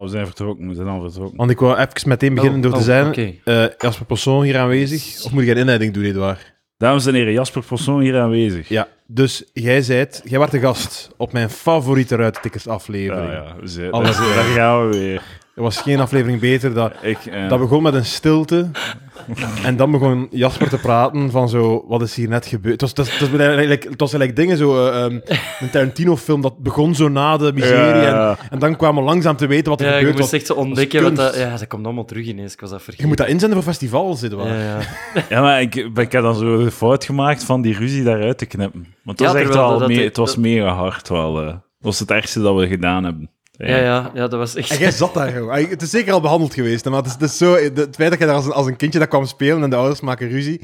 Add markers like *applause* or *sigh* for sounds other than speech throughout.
We zijn vertrokken, we zijn al vertrokken. Want ik wou even meteen beginnen Oh, door te oh, zijn. oké. eh, Jasper Persoon hier aanwezig. Of moet ik een inleiding doen, Edouard? Dames en heren, Jasper Persoon hier aanwezig. Ja, dus jij zijt, jij werd de gast op mijn favoriete Ruittikkers Ja, aflevering. ja, we zijn, Alles *laughs* daar, daar gaan we weer. Er was geen aflevering beter. Dat, *laughs* Ik, dat begon met een stilte. en dan begon Jasper te praten van zo, wat is hier net gebeurd? Het was, het was, het was eigenlijk, het was eigenlijk dingen zo, eh, ehm, een Tarantino-film, dat begon zo na de miserie. Ja. En, en dan kwamen we langzaam te weten wat er Ja, je gebeurd moest was. echt zo ontdekken wat kunst. dat... Ja, dat komt allemaal terug ineens. Ik was dat vergeten. Je moet dat inzenden voor festivals, Edouard. Ja, ja. Ja, maar ik, ik heb dan zo de fout gemaakt van die ruzie daaruit te knippen. Want het Ja, was echt wel dat- me- dat- het was dat- mega hard wel. eh. Het was het ergste dat we gedaan hebben. Ja, ja, ja, dat was echt... En jij zat daar. Ah, Het is zeker al behandeld geweest, maar het is, het is zo, het feit dat jij daar als een, als een kindje dat kwam spelen en de ouders maken ruzie.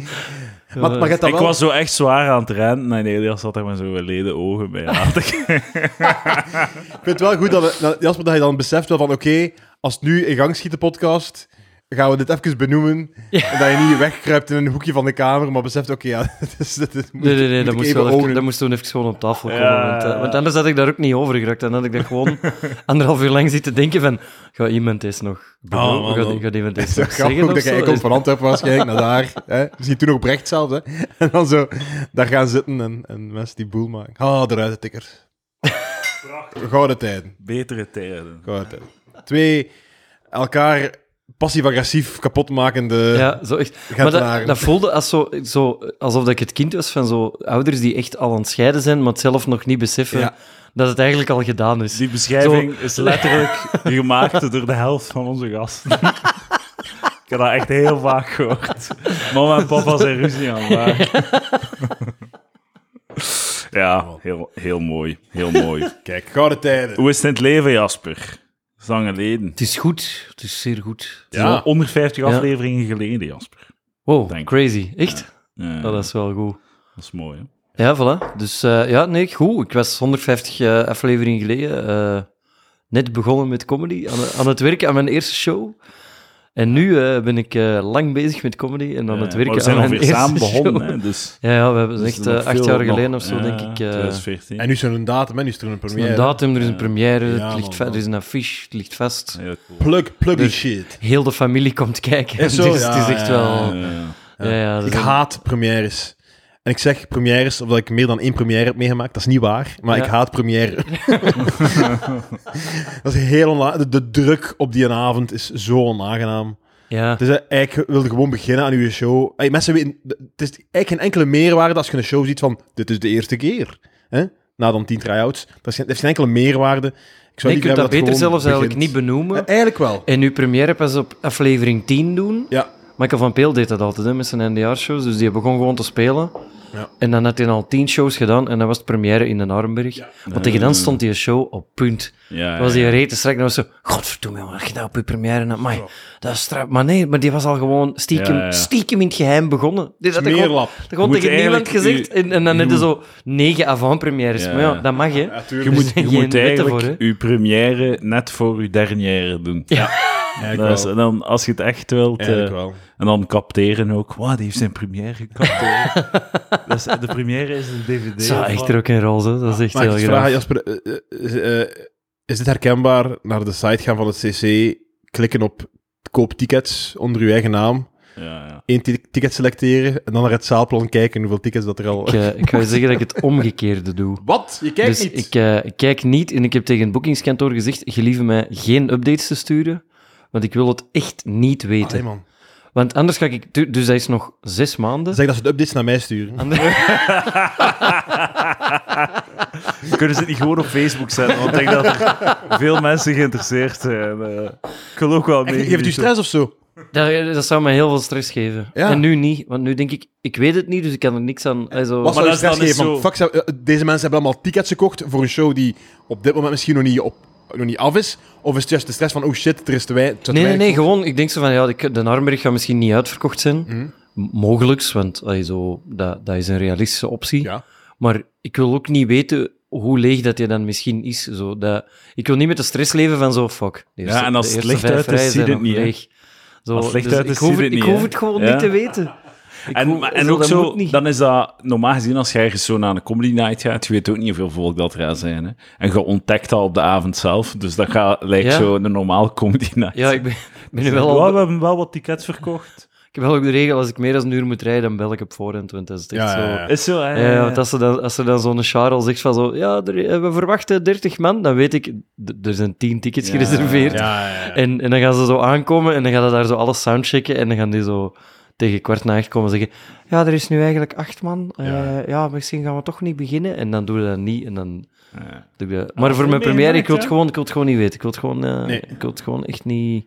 Maar, Ik wel... was zo echt zwaar aan het rennen en Elias zat er met zo'n leden ogen bij aan te kijken. Ik vind het wel goed dat, we- dat, Jasper, dat je dan beseft wel van, oké, als het nu in gang schiet, de podcast, gaan we dit even benoemen. En *laughs* dat je niet wegkruipt in een hoekje van de kamer, maar beseft, oké, ja, *laughs* dit is... Dit is moet Nee, nee, nee, dat moet moest, wel even even, ownen. dat moest toen even gewoon op tafel komen. Ja. Want, eh, want anders had ik daar ook niet over geraakt. Dan had ik dat gewoon *laughs* anderhalf uur lang zitten denken van... Gaat iemand deze nog... Oh, man, gaat, man. gaat iemand deze Zo nog zeggen dat jij komt van Antwerpen waarschijnlijk naar daar. Hè? Misschien toen nog Brecht zelfs. Hè? En dan zo daar gaan zitten en, en mensen die boel maken. Ah, de ruitentikkers. Gouden tijden. Betere tijden. Gouden tijden. Twee elkaar passief-agressief kapotmakende Ja, zo echt. Maar dat, dat voelde als zo, zo, alsof dat ik het kind was van zo ouders die echt al aan het scheiden zijn, maar het zelf nog niet beseffen Ja. dat het eigenlijk al gedaan is. Die beschrijving is letterlijk *laughs* gemaakt door de helft van onze gasten. *laughs* Ik heb dat echt heel vaak gehoord. Mama en papa zijn ruzie aan het maken. Ja, heel, heel mooi. Heel mooi. Kijk, gouden tijden. Hoe is het in het leven, Jasper? Lang geleden. Het is goed. Het is zeer goed. Ja. al 150 Ja. afleveringen geleden, Jasper. Wow, Denk ik. crazy. Echt? Ja, Oh, dat is wel goed. dat is mooi, hè? Ja, voilà. Dus eh, ja, nee, goed. Ik was 150 eh, afleveringen geleden eh, net begonnen met comedy, aan, aan het werken aan mijn eerste show. En nu eh, ben ik eh, lang bezig met comedy en aan Ja, het werken we zijn aan mijn samen begonnen, hè, dus... *laughs* Ja, ja, we hebben dus echt eh, acht jaar nog. geleden of zo, Ja, denk ik. eh, 2014. En nu is er een datum, hè? nu is er een er is première. een datum, er is een première, Ja, het ligt man, er is een affiche, het ligt vast. Cool. Plug, pluggy Dus- shit. Heel de familie komt kijken. *laughs* Zo? Dus het is echt ja, wel... Ja, ja. Ja, ja, dat Ik haat premières. En ik zeg premières omdat ik meer dan één première heb meegemaakt. Dat is niet waar, maar Ja. ik haat première. *laughs* dat is heel onla- de, de druk op die avond is zo onaangenaam. Ja, Het is eh, eigenlijk, je wilde gewoon beginnen aan je show. Mensen weten, het is eigenlijk geen enkele meerwaarde als je een show ziet van, dit is de eerste keer. Hè? Na dan tien try-outs. Dat is geen, dat heeft geen enkele meerwaarde. Ik zou nee, je kunt dat beter zelfs eigenlijk niet benoemen. Eigenlijk wel. En uw première pas op aflevering 10 doen. Ja. Michael van Peel deed dat altijd hè, met zijn NDR-shows, dus die begon gewoon te spelen. Ja. En dan had hij al tien shows gedaan en dan was het première in de Arenberg. Want tegen dan stond die show op punt. Ja, Dan was ja. die reten strak en dan was zo... Godverdomme, wat je dat op je première had. Amai, dat is straf. Maar nee, maar die was al gewoon stiekem, Ja, ja. stiekem in het geheim begonnen. Die had dat gewoon, Smeerlap. dat gewoon tegen niemand gezegd. u- en, en dan je hadden ze moet- zo negen avant-premières. Ja, Maar ja, dat mag, hè. Ja, *laughs* Je moet, je moet eigenlijk voor, hè? je première net voor je dernière doen. Ja, Dat is- en dan, als je het echt wilt, eh, Eigenlijk wel. en dan capteren ook. Wow, die heeft zijn première gecapteerd. *laughs* dat is, de première is een dvd. Zo, echt rock en roll, hè. Dat is echt ik heel graag. Jasper? eh, eh, eh, is dit herkenbaar? Naar de site gaan van het CC, klikken op koop tickets onder uw eigen naam, Ja, ja. één ti- ticket selecteren en dan naar het zaalplan kijken hoeveel tickets dat er al... Ik, eh, ik ga je zeggen dat ik het *laughs* omgekeerde doe. Wat? Je kijkt dus niet? Ik, eh, ik kijk niet en ik heb tegen het boekingskantoor gezegd: gelieve mij geen updates te sturen, want ik wil het echt niet weten. Allee, man. Want anders ga ik. du- Dus dat is nog zes maanden. Zeg dat ze de updates naar mij sturen. *laughs* Ander- *laughs* Kunnen ze het niet gewoon op Facebook zetten? Want ik denk dat er veel mensen geïnteresseerd zijn. eh. ik wil ook wel mee. Geeft u stress of zo? dat, dat zou me heel veel stress geven. Ja. En nu niet, want nu denk ik: ik weet het niet, dus ik kan er niks aan. Also, Wat Maar zou is stress geven? zo- fuck, eh, deze mensen hebben allemaal tickets gekocht voor een show die op dit moment misschien nog niet, op, nog niet af is. Of is het juist de stress van, oh shit, er is te weinig... Nee, nee, nee, gewoon. Ik denk zo van ja, de, de Armberg gaat misschien niet uitverkocht zijn. Mhm. M- Mogelijks, want allee, zo, dat, dat is een realistische optie. Ja. Maar ik wil ook niet weten hoe leeg dat je dan misschien is. Zo, dat, ik wil niet met de stress leven van zo, fuck. eerste- en als het licht uit is, zie je het niet, leeg. Zo, Als het licht dus uit ik is, hoef zie je het, ik hoef het gewoon Ja. niet te weten. En, en ook dat zo, dan is dat normaal gezien als je ergens zo naar een comedy night gaat, je weet ook niet hoeveel volk dat er gaat zijn. Hè? En je ontdekt dat op de avond zelf, dus dat gaat, lijkt Ja. zo een normaal comedy night. Ja, ik ben, nu wel al... we hebben wel wat tickets verkocht. Ik heb wel ook de regel, als ik meer dan een uur moet rijden, dan bel ik op voorhand, want dat is echt Ja, zo... ja, ja. Is zo, hè? Ja, ja, want als ze dan, als ze dan zo'n Charles zegt van zo, ja, er- eh, we verwachten 30 man, dan weet ik, d- er zijn 10 tickets Ja, gereserveerd. Ja, ja, ja. En, en dan gaan ze zo aankomen en dan gaan ze daar zo alles soundchecken en dan gaan die zo tegen kwart na acht komen zeggen, ja, er is nu eigenlijk acht man, Eh, Ja. ja. misschien gaan we toch niet beginnen. En dan doen we dat niet en dan Ja. doe ik dat. Maar voor mijn première, ik wil, het gewoon, ik wil het gewoon niet weten. Ik wil het gewoon, eh, Nee. ik wil het gewoon echt niet,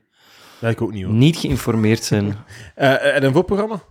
ik ook niet, hoor. niet geïnformeerd zijn. *laughs* Eh, en een voorprogramma?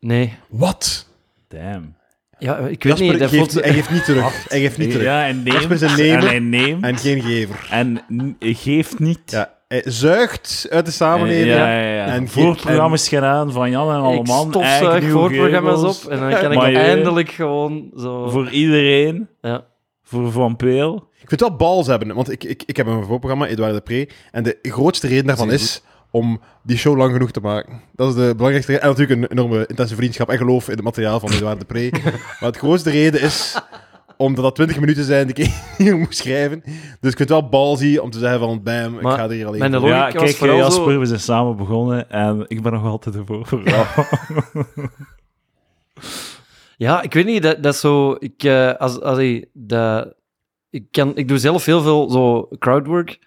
Nee. Wat? Damn. Ja, ik weet Jasper niet. Dat geeft, voelt... hij geeft niet terug. Hij geeft niet terug. Ja, en neemt. Jasper is een nemer. En hij neemt. En geen gever. En geeft niet. Ja, zuigt uit de samenleving. Ja, ja, ja. En Voorprogramma's gedaan van Jan en ik Alleman. stofzuig eigenlijk voorprogramma's op en dan kan ik Maar je- eindelijk gewoon zo... Voor iedereen. Ja. Voor Van Peel. Ik vind het wel bals hebben, want ik, ik, ik heb een voorprogramma, Edouard de Pre, en de grootste reden daarvan is om die show lang genoeg te maken. Dat is de belangrijkste reden. En natuurlijk een enorme intense vriendschap en geloof in het materiaal van Edouard de Pre. *laughs* maar het grootste reden is omdat dat 20 minuten zijn die ik *laughs* hier moet schrijven. Dus ik vind het wel balsy om te zeggen van bam, ik ga er hier alleen mijn voor. logica Ja, was kijk, vooral Jasper, zo- we zijn samen begonnen en ik ben nog altijd voorprogramma. *laughs* Ja, ik weet niet, dat, dat is zo... Ik, eh, als, als ik, dat, ik, kan, ik doe zelf heel veel zo crowdwork.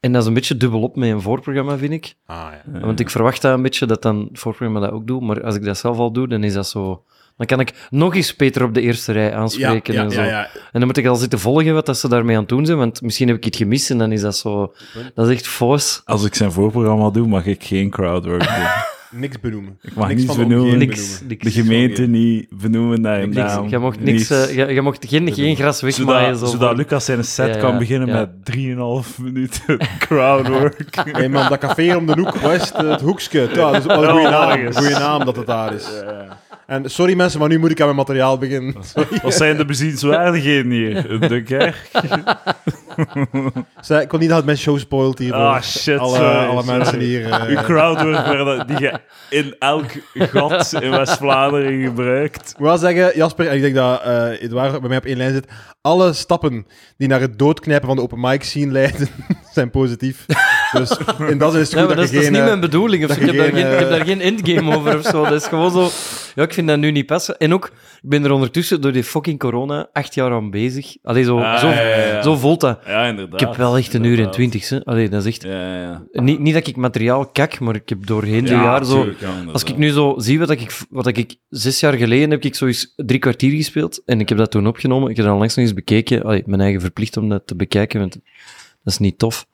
En dat is een beetje dubbelop met een voorprogramma, vind ik. Ah, ja. Want ik verwacht dat een beetje, dat dan het voorprogramma dat ook doet. Maar als ik dat zelf al doe, dan is dat zo... Dan kan ik nog eens Peter op de eerste rij Ja, aanspreken ja, en zo. ja, ja. En dan moet ik al zitten volgen wat dat ze daarmee aan het doen zijn, want misschien heb ik iets gemist en dan is dat zo... Dat is echt foos. Als ik zijn voorprogramma doe, mag ik geen crowdwork doen. *laughs* Niks benoemen. Ik mag niks niets van de benoemen. Niks. benoemen. niks. De gemeente niet benoemen naar je Niks. naam. Je mocht, niks, eh, je, je mocht geen, geen gras wegmaaien. zodat, Zo zodat van- Lucas zijn set Ja, kan ja, beginnen ja. met 3,5 minuten *laughs* crowdwork. Hey man, dat café om de hoek, West, het hoekske. Ja, dat is wel een goede *laughs* Ja, naam. Goede naam dat het daar is. En sorry mensen, maar nu moet ik aan mijn materiaal beginnen. Sorry. *laughs* Wat zijn de *laughs* bezienswaardigheden hier? De kerk? Zij, ik wil niet dat mijn show spoilt hier. Ah, voor shit. alle, sorry, alle sorry. mensen hier. *laughs* eh. Uw crowdwork waar- die je in elk gat in West-Vlaanderen gebruikt. Ik wil zeggen, Jasper, en ik denk dat eh Edouard bij mij op één lijn zit. Alle stappen die naar het doodknijpen van de open mic scene leiden, zijn positief. Dus in dat is het Ja, goed maar dat, dat, is, niet mijn bedoeling. Of dat zo. ik, heb daar geen, geen, ik heb daar geen endgame over of zo. Dat is gewoon zo... Ja, ik vind dat nu niet passen. En ook, ik ben er ondertussen door die fucking corona acht jaar aan bezig. Allee, zo, Ah, zo, ja, ja, ja. zo voelt dat. Ja, inderdaad. Ik heb wel echt een uur en twintig. hè. Allee, dat is echt... Ja, ja, ja. Niet, niet dat ik materiaal kak, maar ik heb doorheen de Ja, jaar zo... tuurlijk. Als ik nu zo zie wat ik, wat ik zes jaar geleden heb ik zo eens drie kwartier gespeeld en ik heb dat toen opgenomen. Ik heb dat langs nog eens bekeken. Allee, mijn eigen verplicht om dat te bekijken, want dat is niet tof.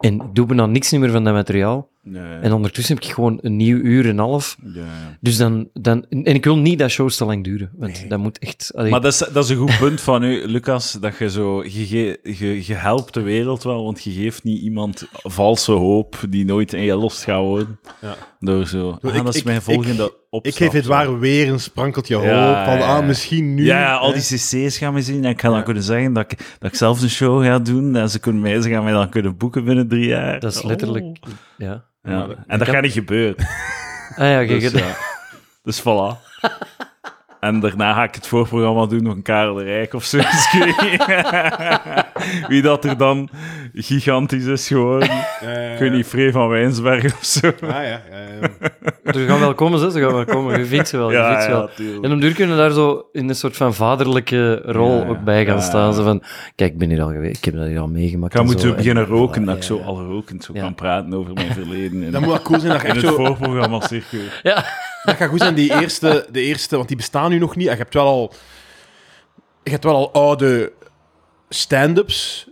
En doe bijna niks niet meer van dat materiaal. Ja. En ondertussen heb ik gewoon een nieuw uur en een half. Ja, ja. Dus dan, dan... En ik wil niet dat shows te lang duren, want dat moet echt... allee, Maar dat is, dat is een goed punt van u, Lucas, dat je zo... Je, ge- je, je helpt de wereld wel, want je geeft niet iemand valse hoop die nooit in je los gaat worden. Ja. Door zo... Ik- Ah, dat is ik- mijn ik- volgende opstap. Ik geef het waar weer een sprankeltje hoop. Ja, van, ja, ja. ah, misschien nu. Ja, ja, al die cc's gaan we zien. En ik ga dan Ja. kunnen zeggen dat ik, dat ik zelf een show ga doen. En ze, kunnen mij, ze gaan mij dan kunnen boeken binnen drie jaar. dat is letterlijk... Oh. Ja. Ja, En dat kan- gaat niet gebeuren. Ah ja, kijk, Dus, het- ja. dus voilà. *laughs* En daarna ga ik het voorprogramma doen, nog een Karel de Rijk of zo. *laughs* Dus *laughs* Wie dat er dan gigantisch is geworden. Ja, Ik weet niet, Free van Wijnsberg of zo. Ah, ja, ja, ja. Ze gaan wel komen, ze, ze gaan wel komen. Je vindt ze wel, je Ja, vindt ze wel. ja. En om duur kunnen we daar zo in een soort van vaderlijke rol Ja, ja. ook bij gaan Ja, staan. Zo van, kijk, ik ben hier al geweest, ik heb dat hier al meegemaakt. Ik ga en moeten zo. beginnen En- roken, dat ik zo ja. al rokend zo Ja. kan praten over mijn verleden. In, Dat moet wel cool zijn dat je in het zo... voorprogramma circuit. Ja, Dat gaat goed zijn, die *laughs* eerste, de eerste, want die bestaan nu nog niet. En je hebt wel al, je hebt wel al oude stand-ups.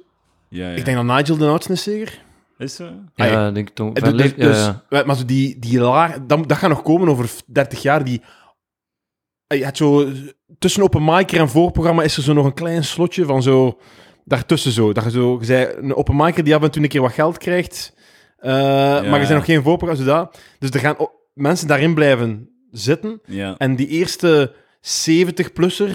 Ja, ja. Ik denk dat Nigel de oudste is zeker. Is zo? ja, denk ik toch. Dus- ja, dus- ja. Maar zo die, die laag, dat, dat gaat nog komen over 30 jaar. Die, je hebt zo, tussen open micer en voorprogramma is er zo nog een klein slotje van zo, daartussen zo. Dat je zo, je zei, een open micer die af en toe een keer wat geld krijgt, eh, maar er zijn nog geen voorprogramma's, zo dat. Dus er gaan mensen daarin blijven zitten. Ja. En die eerste 70-plusser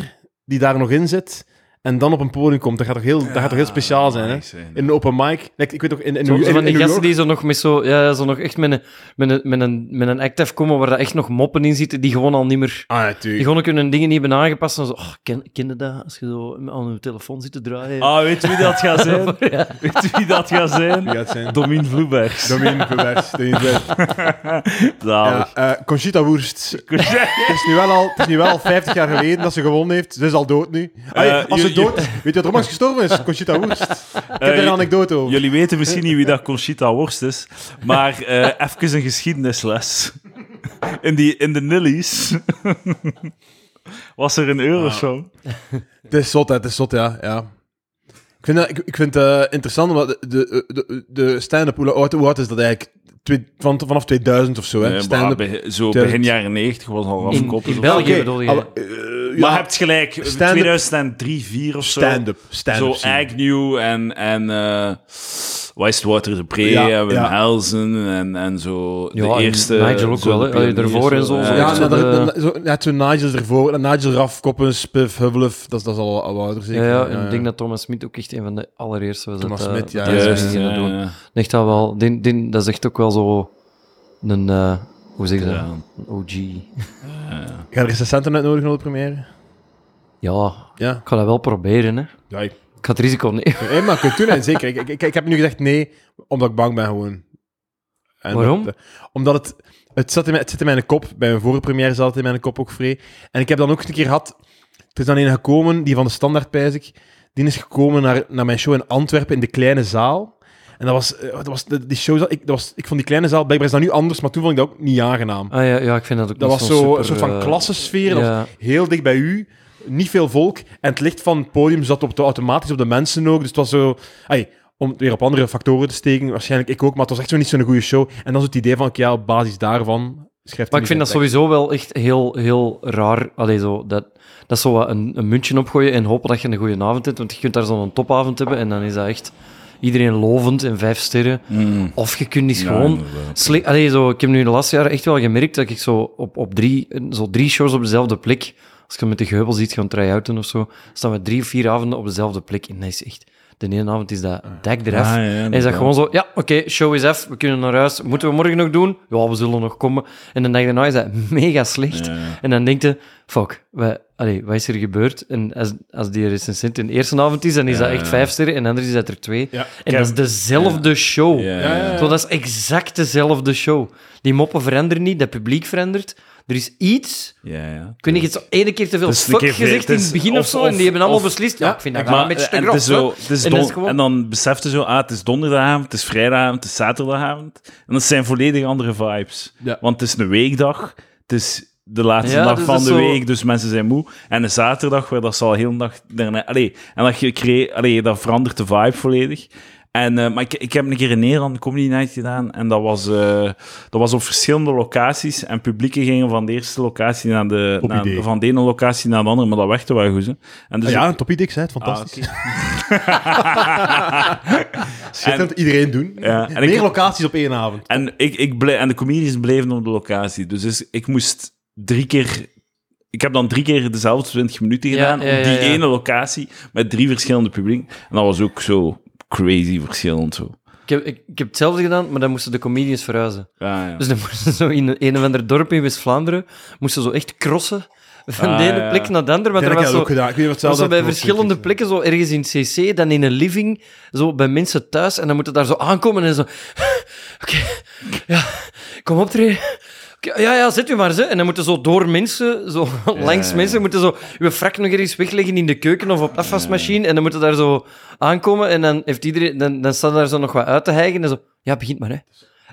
die daar nog in zit, en dan op een podium komt, dat gaat toch heel, dat gaat toch heel speciaal zijn, hè? nice. In een open mic. Like, ik weet toch, in, in, Zo, in, zo van in die New gasten York... die zo nog met zo, ja, zo nog echt met een, met een, met een, met een act komen waar er echt nog moppen in zitten, die gewoon al niet meer... Ah, Die gewoon kunnen dingen niet hebben aangepast. En zo, oh, ken, ken je dat? Als je zo aan je telefoon zit te draaien. Ah, weet je wie dat gaat *laughs* zijn? Weet je wie dat gaat zijn? Wie gaat het zijn? Domien Vloebergs. Domien Verwers. Domien Verwers. *laughs* Zalig. Ja, eh, Conchita Wurst. Het is, nu wel al, het is nu wel al 50 jaar geleden dat ze gewonnen heeft. Ze is al dood nu. Allee, Eh, als ze je- dood is, weet je wat er onlangs gestorven is? Conchita Wurst. *laughs* Ik heb Eh, er een anekdote over. Jullie weten misschien niet wie dat Conchita Worst is, maar eh even een geschiedenisles. In, die, in de Nillies *laughs* was er een Eurosong. Het is zot, hè, het is zot, ja. ja. Ik vind, dat, ik, ik vind het eh, interessant, omdat de, de, de, de stand-up, hoe oud, hoe oud is dat eigenlijk? Twee, van, vanaf 2000 of zo, hè? Be- zo 2000. begin jaren 90 was al afgekoppeld. in België Oké, bedoel je? al- eh, Maar ja, hebt gelijk, stand-up- 2003, 4 of zo. stand-up. Stand-up Zo. Agnew en, en eh Westwater de Pre Ja, en ja. Helsen en, en zo de Ja, en eerste... Nigel ook zo wel, hè. Daarvoor en zo, Ja, zo Ja, dat- de- zo, net zo Nigel ervoor. Nigel Raf, Koppen, Spiff. Dat, is- dat is al, al ouder, zeker. Ja, ja, en ik denk dat Thomas Smit ook echt een van de allereerste was. Thomas dat, eh, Smit, ja, Juist, ja, doen. ja. Echt dat wel. Die, die, dat is echt ook wel zo een... eh, hoe zeg je dat? Ja. Een OG. Ga er recensenten uitnodigen op de première? Ja, Ja. ik ga dat wel proberen, hè. Ja, Ik ga het risico nemen. nee, maar ik doen, hè, zeker. Ik, ik, ik heb nu gezegd nee, omdat ik bang ben gewoon. En Waarom? dat, eh, omdat het... Het zat, in mijn, het zit in mijn kop. Bij mijn vorige première zat het in mijn kop ook vrij. En ik heb dan ook een keer gehad... Er is dan een gekomen, die van de Standaard, pijs ik. Die is gekomen naar, naar mijn show in Antwerpen, in de kleine zaal. En dat was... eh, Dat was die show, ik, dat was, ik vond die kleine zaal... Blijkbaar is dat nu anders, maar toen vond ik dat ook niet aangenaam. Ah ja, ja ik vind dat ook Dat niet was zo super, een soort van eh, klassensfeer. Dat was ja. heel dicht bij u. Niet veel volk. En het licht van het podium zat op de, automatisch op de mensen ook. Dus het was zo... Ay, om het weer op andere factoren te steken, waarschijnlijk ik ook, maar het was echt zo niet zo'n goede show. En dan is het idee van, ja, op basis daarvan schrijft Maar ik vind dat sowieso wel echt heel, heel raar. Allee, zo, dat, dat is zo wat een, een muntje opgooien en hopen dat je een goede avond hebt. Want je kunt daar zo'n topavond hebben en dan is dat echt iedereen lovend en vijf sterren. Mm. Of je kunt Ja, gewoon... Allee, zo, ik heb nu de laatste jaren echt wel gemerkt dat ik zo op, op drie, zo drie shows op dezelfde plek, als je met de geubel ziet gaan try-outen of zo, staan we drie of vier avonden op dezelfde plek. En dat is echt... De ene avond is dat dak eraf. Ah, ja, en is dat gewoon zo, ja, oké, show is af, we kunnen naar huis. Moeten we morgen nog doen? Ja, we zullen nog komen. En de dag daarna is dat *laughs* mega slecht. Ja, ja. En dan denk je, fuck, wat, allee, wat is er gebeurd? En als, als die recensent in de eerste avond is, dan is Ja, dat echt vijf sterren en de andere is dat er twee. Ja. En dat is dezelfde show. Ja, Ja, ja, ja. Zo, dat is exact dezelfde show. Die moppen veranderen niet, dat publiek verandert. Er is iets... Ja, ja. Ik weet niet, het ene keer te veel fuck keer gezegd in het begin of- zo, en die hebben allemaal of- beslist, ja, ik vind dat Maar, wel een beetje te en, grof. zo, don- gewoon- dan beseft je zo, ah, het is donderdagavond, het is vrijdagavond, het is zaterdagavond. En dat zijn volledig andere vibes. Ja. Want het is een weekdag, het is de laatste Ja, dag dus van de zo- week, dus mensen zijn moe. En een zaterdag, waar dat zal heel de dag daarna... Allee, en dat, je crea- allee, dat verandert de vibe volledig. En, eh, maar ik, ik heb een keer in Nederland Comedy Night gedaan en dat was, eh, dat was op verschillende locaties en publieken gingen van de eerste locatie naar de, naar, van de ene locatie naar de andere, maar dat werkte wel goed. Hè. En dus Ah ja, een top idee, ik zei het, Ah, fantastisch. oké. *laughs* *laughs* Schitterend, iedereen doen. Ja, en Meer ik- locaties op één avond. En, ik, ik ble- en de comedians bleven op de locatie. Dus, ik moest drie keer... Ik heb dan drie keer dezelfde 20 minuten Ja, gedaan ja, ja, op die ene locatie met drie verschillende publieken. En dat was ook zo crazy verschillend. Zo. Ik heb, ik, ik heb hetzelfde gedaan, maar dan moesten de comedians verhuizen. Ja, ja. Dus dan moesten ze zo in een, of ander dorp in West-Vlaanderen, moesten ze zo echt crossen van Ah, de ene ja. plek naar de andere. Want Ik er was zo, gedaan. Ik weet wat was zo bij verschillende plekken, zo ergens in CC, dan in een living, zo bij mensen thuis, en dan moeten daar zo aankomen en zo... *laughs* Oké, ja, kom optreden. Ja, ja, zet u maar, ze. En dan moeten zo door mensen, zo *laughs* langs ja. mensen, moeten zo uw frak nog ergens wegleggen in de keuken of op de afwasmachine, en dan moeten daar zo aankomen, en dan, heeft iedereen, dan, dan staat daar zo nog wat uit te hijgen, en zo... Ja, begint maar, hè.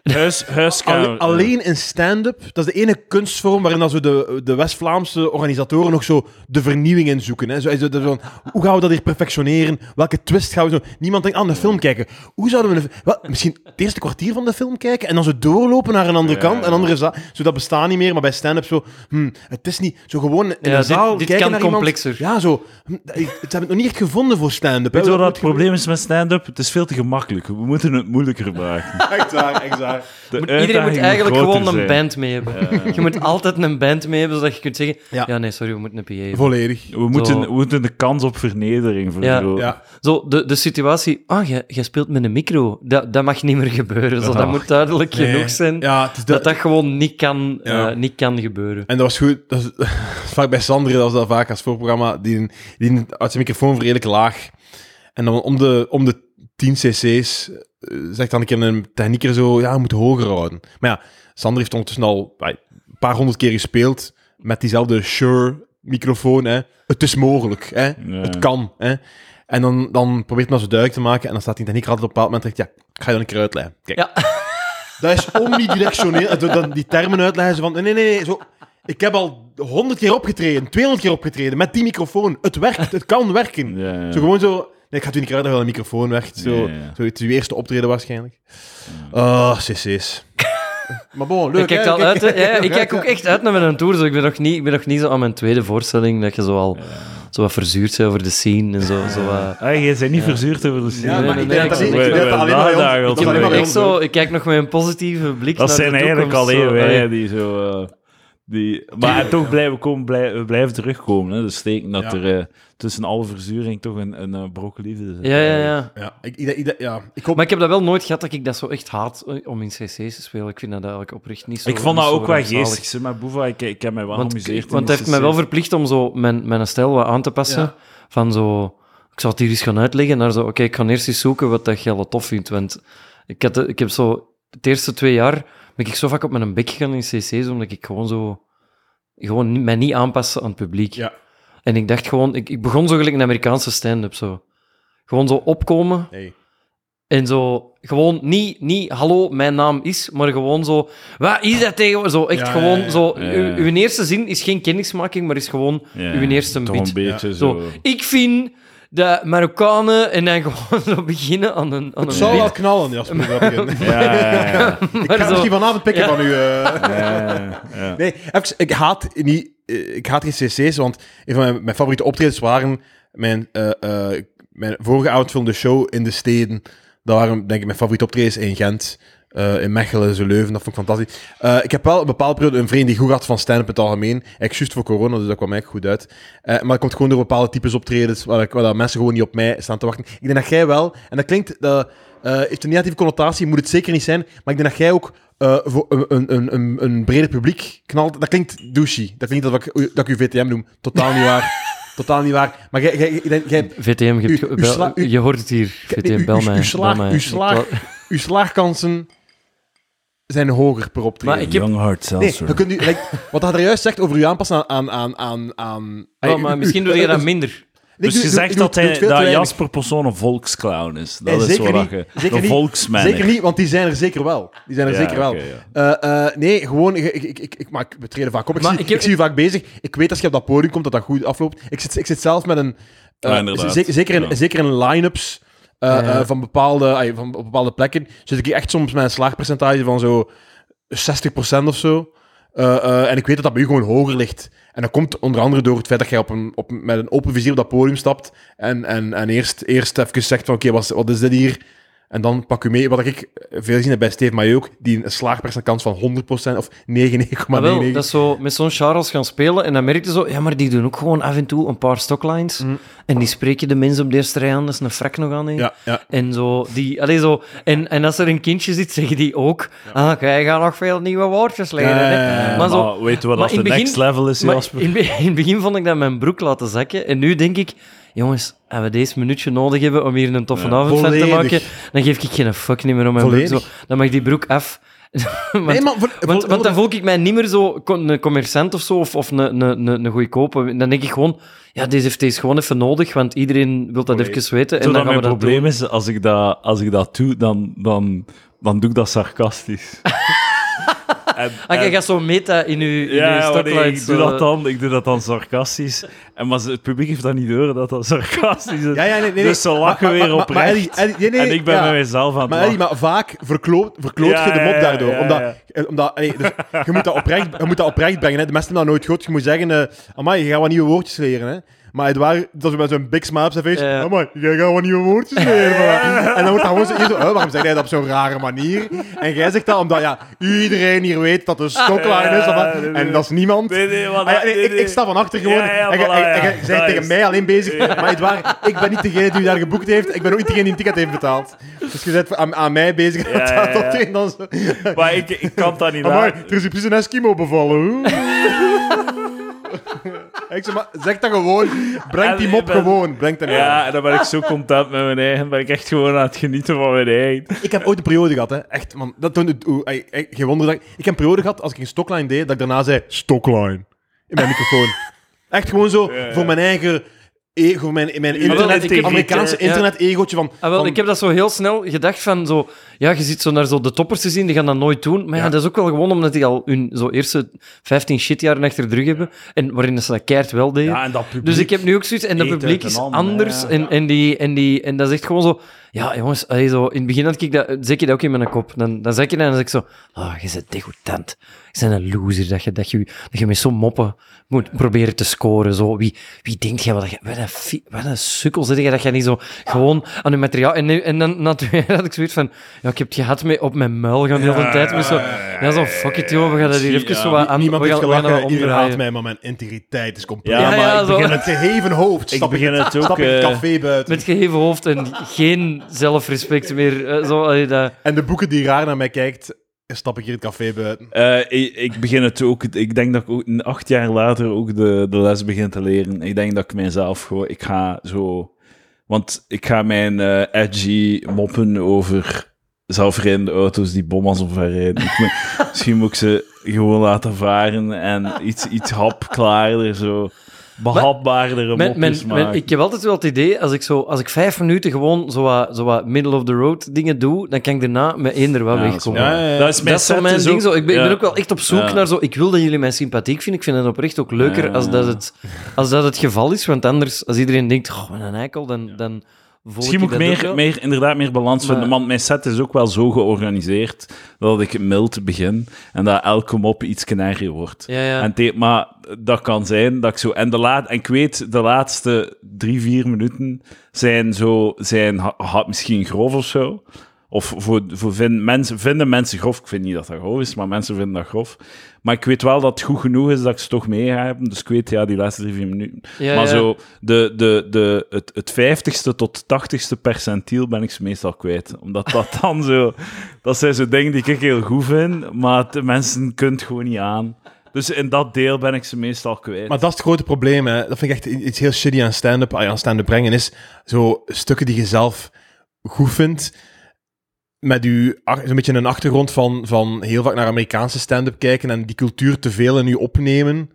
Huis, huiskamer. Alleen in stand-up, dat is de ene kunstvorm waarin dat zo de, de West-Vlaamse organisatoren nog zo de vernieuwing in zoeken. Hè. Zo, zo, zo van, hoe gaan we dat hier perfectioneren? Welke twist gaan we zo... Niemand denkt aan de film kijken. Hoe zouden we... Een, wel, misschien het eerste kwartier van de film kijken en dan zo doorlopen naar een andere Ja, kant. Een andere zaal. Zo, dat bestaat niet meer, maar bij stand-up zo... Hm, het is niet... Zo gewoon in Ja, een dit- zaal dit kijken kan naar iemand. complexer. Ja, zo... hm, Ze hebben het nog niet echt gevonden voor stand-up. Weet je wat het probleem is met stand-up? Het is veel te gemakkelijk. We moeten het moeilijker maken. *laughs* Echt waar. iedereen moet eigenlijk gewoon een band mee hebben. *laughs* Je moet altijd een band mee hebben, zodat je kunt zeggen... Ja. Ja, nee, sorry, we moeten een PA hebben. Volledig. We moeten, we moeten de kans op vernedering vergroten. Ja. Zo, de, de situatie... Ah, jij, jij speelt met een micro. Dat, dat mag niet meer gebeuren. Zo, dat moet duidelijk Nee. genoeg zijn. Is Dat dat gewoon niet kan, Ja. eh, niet kan gebeuren. En dat was goed. Dat dat is *laughs* vaak bij Sander, dat was dat vaak als voorprogramma. Die, die uit zijn microfoon redelijk laag. En dan om de, om de 10 cc's eh, zegt dan een keer een technieker zo, ja, je moet hoger houden. Maar ja, Sander heeft ondertussen al eh, een paar honderd keer gespeeld met diezelfde Shure microfoon. Hè. Het is mogelijk. Hè. Ja. Het kan. Hè. En dan, dan probeert hij dat zo duidelijk te maken. En dan staat die technieker altijd op een bepaald moment en zegt, ja, ik ga je dan een keer uitleggen. Kijk, Ja. *laughs* dat is omnidirectioneel. Dan die termen uitleggen ze van, nee, nee, nee, zo... Ik heb al honderd keer opgetreden, 200 keer opgetreden met die microfoon. Het werkt, het kan werken. Ja, ja. Zo gewoon zo... Nee, ik ga het u niet keer uitleggen hoe een microfoon werkt. Zo, Ja, ja. zo het is uw eerste optreden waarschijnlijk. Ah, cc's. *laughs* maar bon, leuk, Je hè? al uit? Ja, ik *laughs* kijk ook echt uit naar mijn tour. Zo. Ik, ben nog niet, ik ben nog niet zo aan mijn tweede voorstelling, dat je zo al zo wat verzuurd bent over de scene en zo. zo wat... Ah, jij bent niet verzuurd over de scene. Ja, maar Nee, ik nee, denk dat nee, dat ik ik denk dat alleen maar bij ons- Nadagen ik Ik, alleen ik kijk nog met een positieve blik Dat naar zijn de eigenlijk toekomst, alleen zo. wij Allee. die zo... eh, die, maar toch blijven, komen, blijven, blijven terugkomen. Hè. Dus teken dat Ja. er eh, tussen alle verzuring toch een, een, eh, broken liefde zit. Ja, ja, ja. Ja, ik, ik, ik- ja, ik hoop... Maar ik heb dat wel nooit gehad dat ik dat zo echt haat eh, om in cc's te spelen. Ik vind dat eigenlijk oprecht niet zo Ik vond dat ook wel geestig. Maar Boeva, ik, ik heb mij wel Want, in want het heeft mij wel verplicht om zo mijn, mijn stijl wat aan te passen. Ja. Van zo... Ik zal het hier eens gaan uitleggen. Naar zo... Oké, ik ga eerst eens zoeken wat dat je tof vindt. Want ik, had, ik heb zo... Het eerste twee jaar ben ik zo vaak op mijn bek gegaan in cc's, omdat ik gewoon zo... Gewoon niet- mij niet aanpassen aan het publiek. Ja. En ik dacht gewoon... Ik, ik begon zo gelijk een Amerikaanse stand-up, zo. Gewoon zo opkomen Nee. en zo... Gewoon niet, niet hallo, mijn naam is, maar gewoon zo... Wat is dat tegenwoordig? Zo echt Ja, gewoon ja, ja. zo... Uw, uw eerste zin is geen kennismaking, maar is gewoon uw eerste beat. een beetje Zo, zo... ik vind de Marokkanen en dan gewoon zo beginnen aan een, aan Het een zou wel knallen, Jasper. *laughs* Ja, ja, ja. ik ga zo- misschien vanavond pikken Ja. van u. eh. ja, ja. Nee, even, ik haat niet... eh, Ik haat geen cc's, want een van mijn, mijn favoriete optredens waren mijn, eh, eh, mijn vorige outfilm, de show in de steden. Dat waren, denk ik, mijn favoriete optredens in Gent, eh, in Mechelen, zo Leuven. Dat vond ik fantastisch. Eh, ik heb wel een bepaalde periode een vriend die goed had van stand-up in het algemeen. Juist voor corona, dus dat kwam eigenlijk goed uit. Eh, maar dat komt gewoon door bepaalde types optredens, waar, ik, waar dat mensen gewoon niet op mij staan te wachten. Ik denk dat jij wel, en dat klinkt... dat heeft een negatieve connotatie, moet het zeker niet zijn, maar ik denk dat jij ook voor een, een, een, een, breder publiek knalt. Dat klinkt douchey. Dat klinkt dat ik, dat ik u VTM noem. Totaal niet waar. *laughs* Totaal niet waar. Maar jij, jij, jij, VTM, U- je hoort het hier. VTM, bel mij. slaag- uw slaagkansen zijn hoger per optreden. Maar ik heb- Young Heart Nee, je kunt u, like, wat hij er juist zegt over u aanpassen aan... aan, aan, aan Ay, maar u- misschien u- doe je dat *laughs* minder. Dus je zegt dat, hij, dat. Jasper Persoon een volksclown is. Dat is je... Zeker een niet. volksmanner. Zeker niet, want die zijn er zeker wel. Die zijn er Ja, zeker wel. Eh, eh, nee, gewoon, ik, ik, ik, maar we treden vaak op. Ik, Maar zie, ik ik, heb- zie je vaak bezig. Ik weet als je op dat podium komt dat dat goed afloopt. Ik zit, ik zit zelf met een... eh, zeker, in, Ja. zeker in line-ups eh, eh, van, bepaalde, van op bepaalde plekken zit ik echt soms met een slaagpercentage van zo 60% of zo. Eh, en ik weet dat dat bij u gewoon hoger ligt. En dat komt onder andere door het feit dat jij op een, op, met een open vizier op dat podium stapt en, en, en eerst, eerst even zegt van oké, wat, wat is dit hier? En dan pak u mee, wat ik veel gezien heb bij Steve Maillot ook, die een slaagpercentage van 100% of 99,99. Maar wel, dat is zo met zo'n Charles gaan spelen en dan merk je zo, ja, maar die doen ook gewoon af en toe een paar stocklines. Mhm. En die spreken de mensen op de eerste rij aan, dat is een frak nog aan. hè. Ja, ja. En, zo, die, allee, zo, en, en als er een kindje zit, zeggen die ook, ah, jij gaat nog veel nieuwe woordjes leren. Hè. ja. Maar zo, Maar weet je wat maar als in de het next level is, Jasper? in, *laughs* in het begin vond ik dat mijn broek laten zakken. En nu denk ik, jongens, als we deze minuutje nodig hebben om hier een toffe Ja, avond van te maken, dan geef ik geen fuck niet meer om mijn broek. Zo, dan mag die broek af. *laughs* want, Nee, maar voor- want, voor- want dan voel ik mij niet meer zo een commerçant of zo, of, of een, een, een, een goedkope. Dan denk ik gewoon, ja, deze heeft deze gewoon even nodig, want iedereen wil dat Volledig. even weten. En Zodat dan gaan we dat probleem doen. is, als ik dat, als ik dat doe, dan, dan, dan doe ik dat sarcastisch. *laughs* *laughs* en, Ah, jij en- gaat zo meta in uw, in ja, uw ja, nee, ik doe dat dan, ik doe dat dan sarcastisch. En maar het publiek heeft dat niet door dat dat sarcastisch is. Ja, ja, nee, nee, nee. Dus ze lachen Maar- weer oprecht. en ik ben ja. met mezelf aan het Maar. Eddie, maar vaak verkloot, verkloot Ja, je de mop daardoor. omdat, eh, omdat dus je, moet dat oprecht, je moet dat oprecht brengen. Hè. De mensen hebben dat nooit gehoord. Je moet zeggen, eh amai, je gaat wat nieuwe woordjes leren. Hè. Maar het waren, dat we met zo'n big smile op zijn. Ja. Oh man, jij gaat wat nieuwe woordjes leren. man." *laughs* en dan wordt dat gewoon zo, hier zo oh, waarom zeg jij dat op zo'n rare manier? En jij zegt dat omdat ja, iedereen hier weet dat er stockline is. of. En dat is niemand. Nee, nee, Ah ja, nee, nee, ik, ik sta van achter gewoon. Ja, en jij- bent tegen mij alleen bezig. Maar het waar, ik ben niet degene die daar geboekt heeft. Ik ben ook niet degene die een ticket heeft betaald. Dus je bent aan, aan mij bezig. Ja. Dat dan zo... Maar ik, ik kan dat niet laten. er is precies een Eskimo bevallen. *laughs* ik zeg maar, zeg dat gewoon. Breng die mop gewoon. Breng dat Ja, en dan ben ik zo content met mijn eigen. Ben ik echt gewoon aan het genieten van mijn eigen. Ik heb ooit een periode gehad, hè. Echt, man. Dat toen, oeh, ey, ey, geen wonder dat ik... Ik heb een periode gehad, als ik een stockline deed, dat ik daarna zei, stockline. In mijn microfoon. Echt gewoon zo, Ja, ja. voor mijn eigen... E voor mijn, mijn internet, integriteit, Amerikaanse internet-egootje van... Ah, wel, van- ik heb dat zo heel snel gedacht van zo... Ja, je ziet zo naar zo de toppers te zien, die gaan dat nooit doen. Maar ja, Ja. dat is ook wel gewoon omdat die al hun zo eerste 15 shitjaren achter de rug hebben. En waarin ze dat keihard wel deden. Ja, en dat publiek. Dus ik heb nu ook zoiets, en dat publiek is anders. ja. En, en, die, en, die, en dat is echt gewoon zo. Ja, jongens, allee, zo, in het begin had ik dat, zeg je dat ook in mijn kop. Dan, dan zeg je dat en dan zeg ik zo. Ah, je bent degoutant. Je bent een loser dat je, dat je, dat je met zo'n moppen moet proberen te scoren. Zo. Wie, wie denkt jij wat, je- wat, een, wat een sukkel zit je dat je niet zo gewoon aan je materiaal. En, nu- en dan natuurlijk had ik zoiets van. Ja, ik heb het gehad mee op mijn muil gaan de hele tijd. Maar zo, ja, zo, fuck it, joh, we gaan dat hier even Ja, zo wat aan. Niemand we heeft we gaan gelachen, iedereen omdraaien. haat mij, maar mijn integriteit is compleet. Ja, maar ja, ik begin Met het... geheven hoofd Ik begin het ook... stap in het eh, café buiten. Met geheven hoofd en geen zelfrespect meer. eh, Zo, allee, dat... En de boeken die raar naar mij kijkt, stap ik hier het café buiten. Eh, ik, ik begin het ook. Ik denk dat ik ook acht jaar later ook de, de les begin te leren. Ik denk dat ik mijzelf gewoon. Ik ga zo. Want ik ga mijn eh, edgy moppen over zelfrijdende auto's die bommas omverrijden. *laughs* Misschien moet ik ze gewoon laten varen en iets, iets hapklaarder, zo behapbaardere mopjes maken. ik heb altijd wel het idee, als ik, zo, als ik vijf minuten gewoon zo wat, zo wat middle-of-the-road dingen doe, dan kan ik daarna met één er wel Ja, dat is wegkomen. waar. Ja, ja, ja. Dat is mijn Dat is zo set mijn is ding. ook- Zo. Ik, ben, ik ben ook wel echt op zoek Ja. naar zo... Ik wil dat jullie mij sympathiek vinden. Ik vind het oprecht ook leuker Ja. als, dat het, als dat het geval is. Want anders, als iedereen denkt, oh, wat een eikel, dan, dan Misschien moet ik meer, meer, inderdaad meer balans vinden. Want mijn set is ook wel zo georganiseerd dat ik mild begin en dat elke mop iets erger wordt. Ja, ja. En te- maar dat kan zijn dat ik zo... En, de laat, en ik weet, de laatste drie, vier minuten zijn, zo, zijn ha- ha- misschien grof of zo. Of voor, voor vin- mensen, vinden mensen grof. Ik vind niet dat dat grof is, maar mensen vinden dat grof. Maar ik weet wel dat het goed genoeg is dat ik ze toch mee ga hebben. Dus ik weet, ja, die laatste drie, vier minuten. Ja, maar ja. zo, de, de, de, het, het vijftigste tot tachtigste percentiel ben ik ze meestal kwijt. Omdat dat *laughs* dan zo... Dat zijn zo dingen die ik heel goed vind, maar de mensen kunnen het gewoon niet aan. Dus in dat deel ben ik ze meestal kwijt. Maar dat is het grote probleem, hè. Dat vind ik echt iets heel shitty aan stand-up, ah aan stand-up brengen, is zo stukken die je zelf goed vindt, met je ach- zo'n beetje een achtergrond van, van heel vaak naar Amerikaanse stand-up kijken en die cultuur te veel in je opnemen.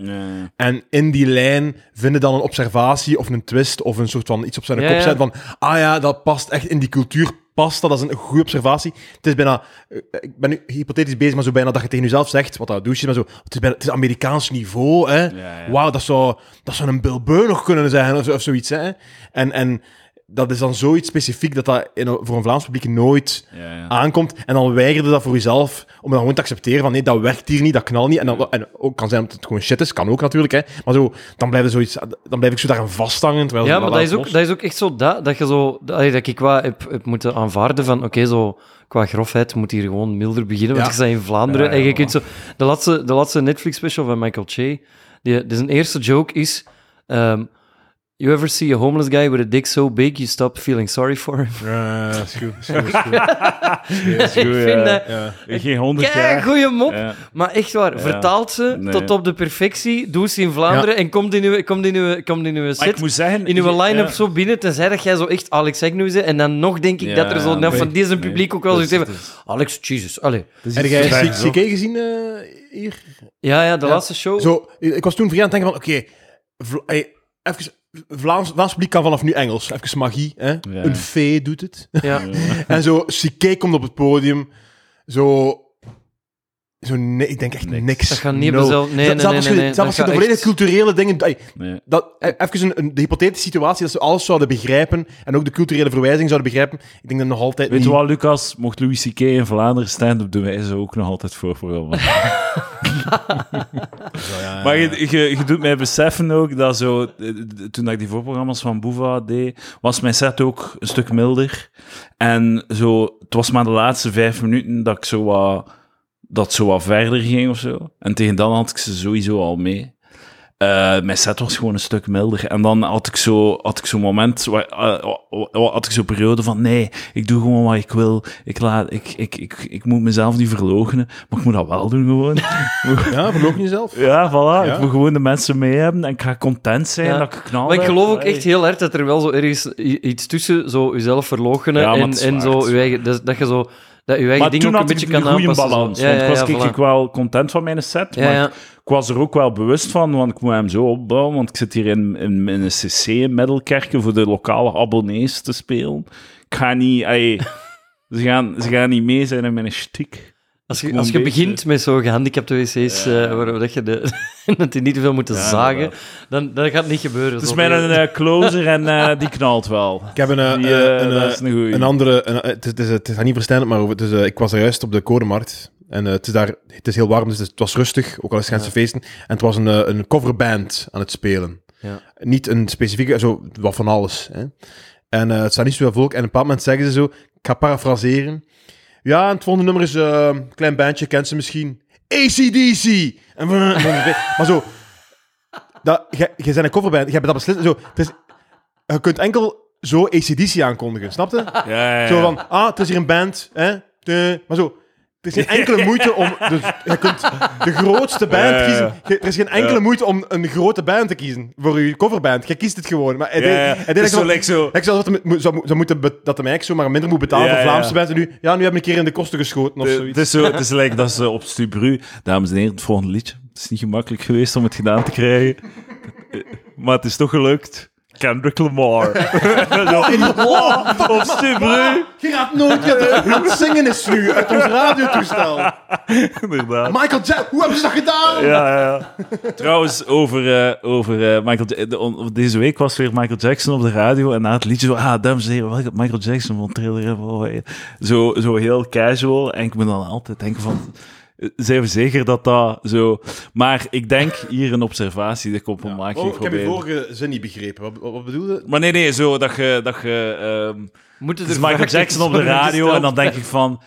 En in die lijn vinden dan een observatie of een twist of een soort van iets op zijn Ja, kop ja. zetten van, ah ja, dat past echt in die cultuur, past dat, dat is een goede observatie. Het is bijna, eh, ik ben nu hypothetisch bezig, maar zo bijna dat je tegen jezelf zegt, wat dat douche is, maar zo, het is, bijna, het is Amerikaans niveau, hè. Ja, ja. Wauw, dat zou, dat zou een Bill Burr nog kunnen zijn, of, of zoiets, hè. En, en dat is dan zoiets specifiek dat dat in voor een Vlaams publiek nooit Ja, ja. aankomt. En dan weigerde dat voor jezelf om dan gewoon te accepteren van nee, dat werkt hier niet, dat knalt niet. En, dan, en ook kan zijn dat het gewoon shit is, kan ook natuurlijk. Hè. Maar zo, dan, blijf je zoiets, dan blijf ik zo daaraan vasthangen. Terwijl Ja, maar dat is, ook, los. dat is ook echt zo dat, dat je zo... dat, ik qua heb, heb moeten aanvaarden van, oké, zo qua grofheid moet hier gewoon milder beginnen, want Ja. je bent in Vlaanderen Ja, ja, en je kunt zo... De laatste, de laatste Netflix-special van Michael Che, die, die zijn eerste joke is... ehm, you ever see a homeless guy with a dick so big you stop feeling sorry for him? Ja, dat *laughs* is goed. ik vind ja. dat Ja. Geen honderd jaar. goeie mop. Ja. Maar echt waar, Ja. vertaalt ze Nee. tot op de perfectie, doe ze in Vlaanderen en komt in uw, komt in uw, komt in uw Maar ik set moet zeggen... in uw line-up ja. zo binnen, tenzij dat jij zo echt Alex Agnew bent. En dan nog denk ik Ja, dat er zo nou, van deze nee. publiek ook wel zoiets hebben. Alex, Jesus, allee. is Heb jij. CK gezien eh, hier? Ja, ja, de Ja. laatste show. Zo, ik was toen vrij aan het denken van, oké, even... Vlaams, Vlaams publiek kan vanaf nu Engels. Even magie, hè? Een fee doet het. Ja. *laughs* En zo, CK komt op het podium. Zo... Zo, nee, ik denk echt Niks. niks. Dat gaat niet bezelf- nee, nee, Zelfs nee, als je- nee, nee. Zelfs als je Dat de volledige echt- culturele dingen... Dat, eh, even een, een, de hypothetische situatie, dat ze alles zouden begrijpen en ook de culturele verwijzing zouden begrijpen, ik denk dat nog altijd Weet niet... je wat, Lucas? Mocht Louis C.K. in Vlaanderen stand-up doen, wij ze ook nog altijd. *laughs* Zo, ja, ja, Maar je, je doet mij beseffen ook dat zo, eh, toen ik die voorprogramma's van Boeva deed, was mijn set ook een stuk milder. En zo, het was maar de laatste vijf minuten dat ik zo wat, dat zo wat verder ging of zo. En tegen dan had ik ze sowieso al mee. Eh, mijn set was gewoon een stuk milder. En dan had ik zo, had ik zo'n moment, waar, eh, had ik zo'n periode van, nee, ik doe gewoon wat ik wil. Ik, laat, ik, ik, ik, ik moet mezelf niet verloochenen, maar ik moet dat wel doen gewoon. *laughs* Ja, verloog jezelf. *laughs* Ja, voilà. Ja. Ik wil gewoon de mensen mee hebben en ik ga content zijn Ja. dat ik knal Maar ik heb. geloof ook echt heel hard dat er wel zo ergens iets tussen zo jezelf Ja, maar en, en zo je eigen, dat, dat je zo dat je eigen Maar ding toen ook een had ik beetje een kan goede balans. Ja, want ja, ik was voilà. ik wel content van mijn set, maar ik was er ook wel bewust van, want ik moet hem zo opbouwen, want ik zit hier in, in, in een cc in Middelkerken voor de lokale abonnees te spelen. Ik ga niet... *laughs* ze, gaan, ze gaan niet mee zijn in mijn stiek. Als je, als je beetje- begint met zo gehandicapte wc's, eh, waar dat je de, *laughs* dat die niet te veel moeten Ja, zagen, dan, dan gaat het niet gebeuren. Het is mijn een eh, closer en eh, die knalt wel. Ik heb een, Die, een, een andere... Een, het, is, het, is, het gaat niet verstijnend, maar over, het is, ik was er juist op de Kodemarkt. En het, is daar, het is heel warm, dus het was rustig, ook al is het Gentse feesten. En het was een, een coverband aan het spelen. Ja. Niet een specifieke, zo, wat van alles. Hè. En eh, het staat niet zoveel volk. En op een bepaald moment zeggen ze zo, ik ga parafraseren. Ja, en het volgende nummer is eh, een klein bandje, kent ze misschien. ACDC! En, maar zo, dat, je, je bent een coverband, je hebt dat beslist. Zo, het is, je kunt enkel zo ACDC aankondigen, snap je? Ja, ja, ja. Zo van, ah, het is hier een band, hè? De- maar zo, het is geen enkele moeite om... Dus je kunt de grootste band Ja, ja, ja. kiezen. Je- er is geen enkele Ja. moeite om een grote band te kiezen voor je coverband. Je kiest het gewoon. Maar hij Ja, deed- ja. Het is echt zo, like zo... ik zou, dat zou, moeten dat hem eigenlijk zo maar minder moet betalen Ja, voor ja. Vlaamse bands. En nu, ja, nu heb ik een keer in de kosten geschoten of De- zoiets. Het is, zo, het is like dat ze op Stubru... Dames en heren, het volgende liedje. Het is niet gemakkelijk geweest om het gedaan te krijgen. Maar het is toch gelukt. Kendrick Lamar. *laughs* Op Stubru. Je gaat nooit je het zingen is nu uit ons radiotoestel. *laughs* Inderdaad. Michael Jackson, hoe hebben ze dat gedaan? Ja, ja. Trouwens, over, eh, over eh, Michael de- on- Deze week was weer Michael Jackson op de radio. En na het liedje zo... Ah, dames en heren, welke Michael Jackson van trailer hebben we alweer? Zo, zo heel casual. En ik moet dan altijd denken van... eh, Zijn we zeker dat dat zo... Maar ik denk hier een observatie die ik op een maak Oh, ik heb je vorige zin niet begrepen. Wat, wat, wat bedoelde Maar nee, nee, zo dat je... Dat je ehm, Moeten er Michael Jackson op de radio en dan denk ik van...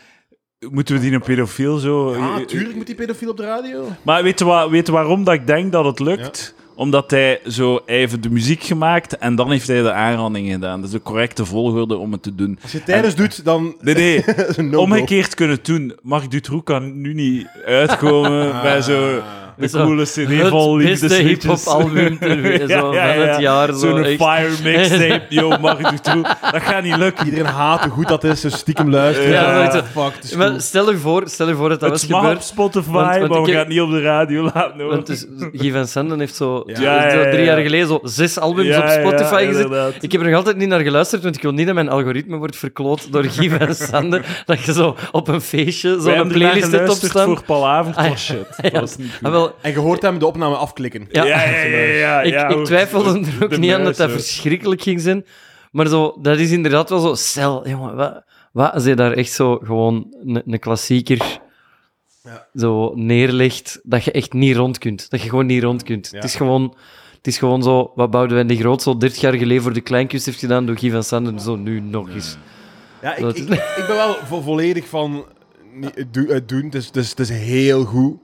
Moeten we die een pedofiel zo... Ah, tuurlijk moet die pedofiel op de radio. Maar weet je, wa- weet je waarom dat ik denk dat het lukt? Omdat hij zo hij heeft de muziek gemaakt en dan heeft hij de aanranding gedaan. Dat is de correcte volgorde om het te doen. Als je het tijdens doet, dan... Nee, nee. *laughs* Omgekeerd kunnen doen. Marc Dutroux kan nu niet uitkomen bij zo de Zo, coole cd Het vol beste liefdesliedjes. hip-hop-album ter *laughs* wereld, zo van het jaar. Zo, Zo'n echt. fire mixtape. *laughs* Yo, Marc Dutroux. Dat gaat niet lukken. Iedereen haat hoe goed dat is, dus stiekem luisteren. Ja, Ah, zoiets. fuck, het is Maar stel je voor, stel je voor dat dat Het was mag op gebeurd. Spotify, Want- want maar ik we gaan het niet op de radio laten horen. Want dus, Guy van Sanden heeft zo, Ja. zo- Ja, zo ja, drie ja. jaar geleden zo zes albums Ja, op Spotify ja, gezet. inderdaad. Ik heb er nog altijd niet naar geluisterd, want ik wil niet dat mijn algoritme wordt verkloot door Guy van Sanden. *laughs* dat je zo op een feestje zo'n playlist hebt opstaan. voor Palaver. Ah, ja. Oh shit, Ja. dat was niet goed. En je hoort hem de opname afklikken. ja. Ja, ja, ja, ja, ik, ja, ik twijfelde er ook de niet aan dat dat verschrikkelijk ging zijn. Maar zo, dat is inderdaad wel zo... Stel, jongen, wat, wat als je daar echt zo gewoon een, klassieker Ja. zo neerlegt, dat je echt niet rond kunt. Dat je gewoon niet rond kunt. Ja. Het, is gewoon, het is gewoon zo... Wat Boudewijn de Groot zo 30 jaar geleden voor de Kleinkunst heeft gedaan, door Guy van Sanden zo nu nog eens. Ja, ik, ik, ik ben wel vo- volledig van het do- het doen. Het is, het, is, het is heel goed.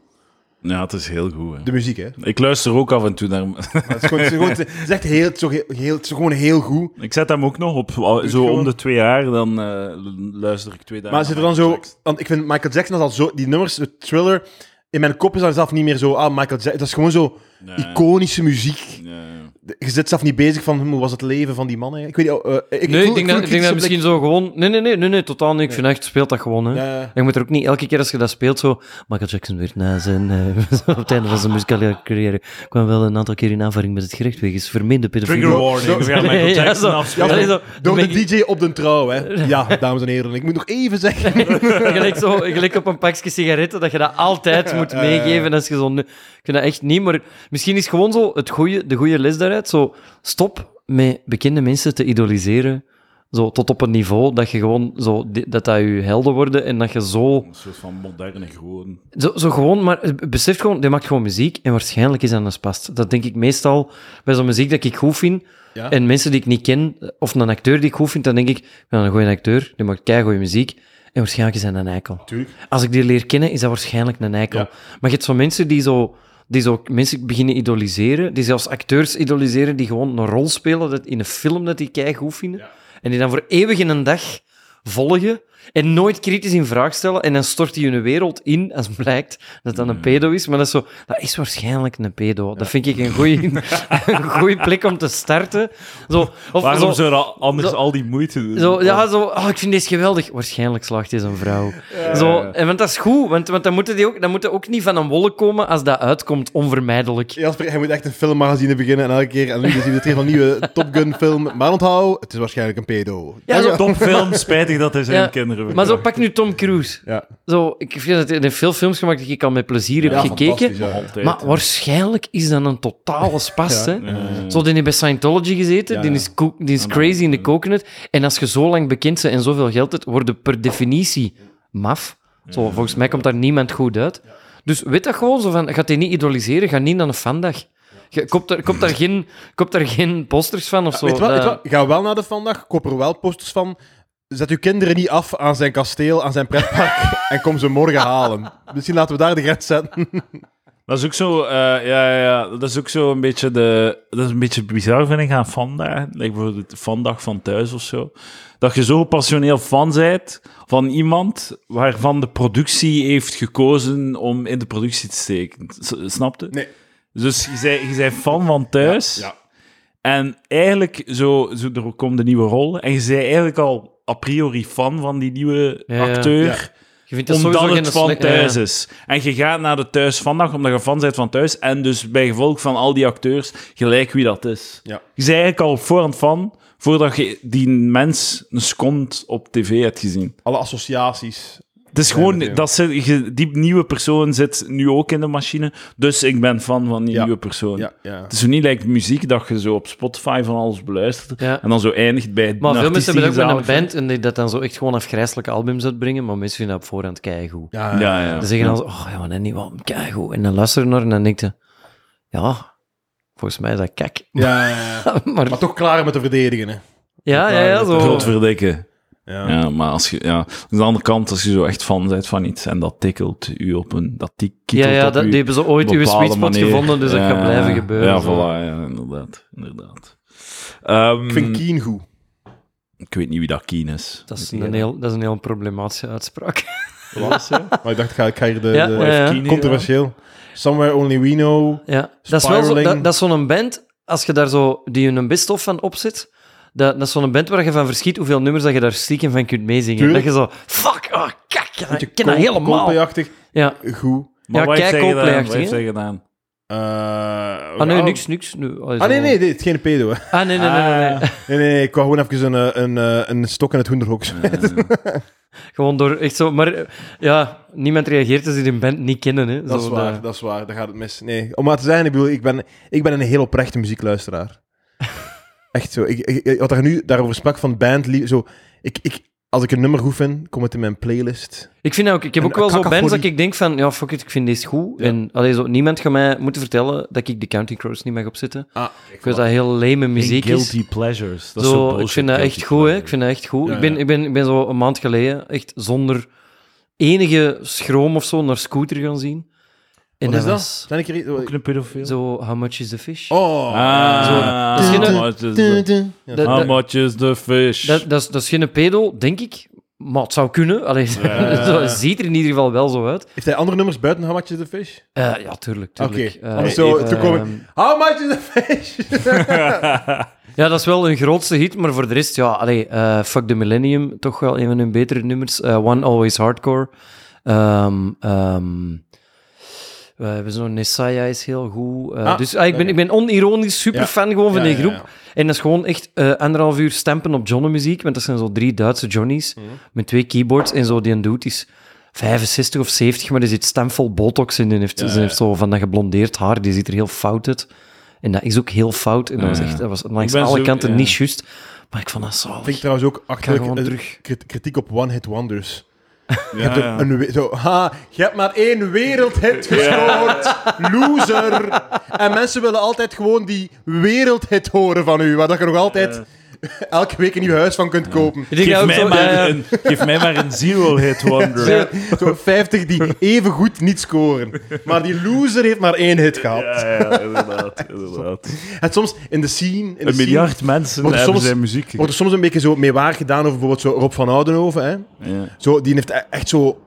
Ja, het is heel goed. Hè. De muziek, hè. Ik luister ook af en toe naar... Het is, gewoon, het is, gewoon, het is echt heel, zo heel, heel- het is gewoon heel goed. Ik zet hem ook nog op. Zo om de twee jaar, dan eh, luister ik twee dagen. Maar zit er dan zo... Want ik vind Michael Jackson dat al zo... Die nummers, de thriller... In mijn kop is dat zelf niet meer zo... Ah, Michael Jackson... Dat is gewoon zo iconische muziek. Je zit zelf niet bezig van hoe was het leven van die man eigenlijk. Ik weet niet, ik, Nee, ik voel- denk voel dat, ik denk dat misschien zo gewoon... Nee, nee, nee, nee, nee totaal niet. Ik vind echt, speelt dat gewoon, hè. Ja, ja. Je moet er ook niet elke keer als je dat speelt zo... Michael Jackson werd na zijn... eh, *laughs* op het einde van zijn muzikale carrière kwam wel een aantal keer in aanvaring met het gerecht wegens vermeende pedofilie. Trigger warning. We gaan *laughs* Michael Ja, zo. zo, Door de DJ op de trouw, hè. *laughs* Ja, dames en heren. Ik moet nog even zeggen. gelijk, zo, gelijk op een pakje sigaretten, dat je dat altijd moet ja, ja. meegeven als je zo... Ik vind dat echt niet, maar misschien is gewoon zo het goeie, de goede les daaruit, zo stop met bekende mensen te idoliseren, zo tot op een niveau dat je gewoon zo, dat dat je helden worden en dat je zo, Een soort van moderne gewoon. zo, zo gewoon, maar besef gewoon, die maakt gewoon muziek en waarschijnlijk is dat een spast. Dat denk ik meestal bij zo'n muziek dat ik goed vind, Ja. en mensen die ik niet ken, of een acteur die ik goed vind, dan denk ik, ik ben een goede acteur, die maakt keigoede muziek, en waarschijnlijk is hij een eikel. Tuurlijk. Als ik die leer kennen, is dat waarschijnlijk een eikel. Ja. Maar je hebt zo mensen die zo, die zo mensen beginnen idoliseren, die zelfs acteurs idoliseren, die gewoon een rol spelen dat, in een film dat die kei goed vinden. En die dan voor eeuwig in een dag volgen en nooit kritisch in vraag stellen. En dan stort hij hun wereld in, als blijkt dat dat een pedo is. Maar dat is, zo, dat is waarschijnlijk een pedo. Dat vind ik een goeie, *laughs* een goeie plek om te starten. Zo, of Waarom zo, zou dat anders zo- al die moeite doen? zo, ja, zo, oh, ik vind deze geweldig. Waarschijnlijk slaagt deze een vrouw. Zo, en, want dat is goed, want, want dan, moeten die ook, dan moeten ook niet van een wolk komen als dat uitkomt, onvermijdelijk. Jasper, hij moet echt een filmmagazine beginnen en elke keer... En nu zien we het een nieuwe Top Gun film. Maar onthoud, het is waarschijnlijk een pedo. Ja, zo, Topfilm, spijtig dat hij zijn Ja, kinderen maar zo, pak nu Tom Cruise. Ja. Zo, ik vind dat hij heeft veel films gemaakt die ik al met plezier heb gekeken. Maar waarschijnlijk is dat een totale spast, Ja. hè. Zo, die heeft bij Scientology gezeten, die is, die is crazy in de coconut. En als je zo lang bekend bent en zoveel geld hebt, word je per definitie maf. Zo, volgens mij komt daar niemand goed uit. Dus weet dat gewoon, zo van, gaat hij niet idoliseren, ga niet naar een fandag. Je- Koopt daar, geen, daar geen posters van of zo. Weet wat, weet wat? Ga wel naar de vandaag, koop er wel posters van. Zet uw kinderen niet af aan zijn kasteel, aan zijn pretpark *laughs* en kom ze morgen halen. Misschien laten we daar de grens zetten. *laughs* Dat is ook zo, eh, ja, ja, dat is ook zo een beetje de, dat is een beetje bizar vind ik aan fandagen, like bijvoorbeeld de fandag van thuis of zo, dat je zo passioneel fan bent van iemand waarvan de productie heeft gekozen om in de productie te steken. S- Snap je? Nee. Dus je bent, je bent fan van thuis Ja. en eigenlijk zo, zo, er komt een nieuwe rol en je bent eigenlijk al a priori fan van die nieuwe acteur Ja. je vindt dat omdat het van thuis ja. is. En je gaat naar de thuis vandaag omdat je fan bent van thuis. En dus bij gevolg van al die acteurs, gelijk wie dat is. Ja. Je bent eigenlijk al voorhand fan, voordat je die mens een seconde op tv hebt gezien. Alle associaties. Het is gewoon, dat, je- die nieuwe persoon zit nu ook in de machine, dus ik ben fan van die Ja. nieuwe persoon. Ja, ja. Het is zo niet like muziek dat je zo op Spotify van alles beluistert Ja. en dan zo eindigt bij Maar een veel mensen hebben ook met een band en die dat dan zo echt gewoon afgrijzelijke albums uitbrengen, maar mensen vinden dat op voorhand keigoed. Ja. Ja, ja. Ze zeggen dan zo, oh ja, maar niet wel keigoed. En dan luister je naar en dan denk je, ja, volgens mij is dat ja, ja. *laughs* maar, Maar toch klaar met te verdedigen, hè. ja, ja, ja, zo. Groot verdikken. Ja. Ja, maar als je, ja, aan de andere kant, als je zo echt fan bent van iets en dat tikkelt u op een, dat die Ja, ja, op dat, u die hebben zo ooit op een uw sweet spot manier. gevonden, dus dat gaat blijven gebeuren. Ja, voilà, ja, inderdaad, inderdaad. Ehm, Ik vind Keen goed. ik weet niet wie dat Keen is. Dat is, een heel, dat is een heel problematische uitspraak. dat? *laughs* Maar ik dacht, ga, ik ga hier de, Ja, de- ja, ja. Keen controversieel. Somewhere Only We Know. Ja, dat is wel zo, Spiraling. dat, dat is zo'n band, als je daar zo die een best-of van opzet, dat, dat is zo'n band waar je van verschiet hoeveel nummers dat je daar stiekem van kunt meezingen. Tuurlijk. Dat je zo, fuck, oh, kak, ik Beetje ken dat helemaal. Ja, Goed. Maar Ja? Coldplay-achtig, Wat heeft hè? zij gedaan? Eh, ah nee, niks, niks. Nu, Ah, nee, nee, dit is geen pedo, hè. Ah, nee, nee, nee, nee, nee. Nee, nee, ik wou gewoon even een, eh, een, eh, een stok in het hoenderhok smijten. *laughs* Gewoon door, echt zo, maar ja, niemand reageert als die een band niet kennen, hè. Dat is waar, dat- dat is waar. Daar gaat het mis. Nee, om maar te zeggen, ik bedoel, ik ben, ik ben een heel oprechte muziekluisteraar. Echt zo. Ik, ik, wat er nu daarover sprak van band, zo, ik, ik, als ik een nummer goed vind, komt het in mijn playlist. Ik vind ook, ik heb ook wel zo bands dat ik denk van, ja, fuck it, ik vind deze goed. Ja. En allee, zo, niemand gaat mij moeten vertellen dat ik de Counting Crows niet mag opzetten. Ah, Ik weet dat heel lame muziek is. Guilty pleasures. Dat is zo bullshit, ik vind dat guilty echt goed, hè. Ik vind dat echt goed. Ja, ik, ben, ja. ik, ben, ik ben zo een maand geleden echt zonder enige schroom of zo naar Scooter gaan zien. En Wat is dat? was Zijn ik er... Ook een pedofiel? zo, how much is the fish? Oh. Ah, Zo, dat is geen- how much is the- Ja. Dat- how dat- much is the fish? Dat, dat, is, dat is geen pedo, denk ik. Maar het zou kunnen. Allee, *laughs* *laughs* het ziet er in ieder geval wel zo uit. Heeft hij andere nummers buiten How Much is the Fish? Eh, ja, tuurlijk. Oké. tuurlijk. Eh, Anders zo eh, te komen. How much is the fish? *laughs* Ja, dat is wel hun grootste hit, maar voor de rest, ja, allee, eh, Fuck the Millennium, toch wel een van hun betere nummers. Eh, One Always Hardcore. Ehm ehm, we hebben zo'n Messiah is heel goed. Eh, Ah, dus ah, ik, ben, ik ben onironisch super Ja. fan gewoon van Ja, die groep. ja. En dat is gewoon echt eh, anderhalf uur stampen op Johnny muziek, want dat zijn zo drie Duitse Johnny's Mhm. met twee keyboards en zo. Die een dude is 65 of 70, maar er zit stemvol botox in. Die heeft, Ja, ze ja. heeft zo van dat geblondeerd haar, die ziet er heel fout uit. En dat is ook heel fout. En dat was echt, dat was langs alle zo- kanten ja. niet juist. Maar ik vond dat zo. Vind ik trouwens ook achterlijk gewoon eh, kritiek op one-hit wonders. Je hebt een, ja. een we- zo, ha, je hebt maar één wereldhit gescoord, loser. En mensen willen altijd gewoon die wereldhit horen van u, waar dat je nog altijd *laughs* elke week een nieuw huis van kunt kopen. Ik denk Geef ook mij, zo, maar eh, een, geef mij maar een zero-hit wonder. Zo, zo 50 die even goed niet scoren. Maar die loser heeft maar één hit gehad. Ja, ja, inderdaad. inderdaad. En soms in de scene... In de Een scene miljard mensen Wordt er hebben soms- zijn muziek. Wordt er soms een beetje zo mee waar gedaan over bijvoorbeeld zo Rob van Oudenhoven. Hè? Ja. Zo, die heeft e- echt zo...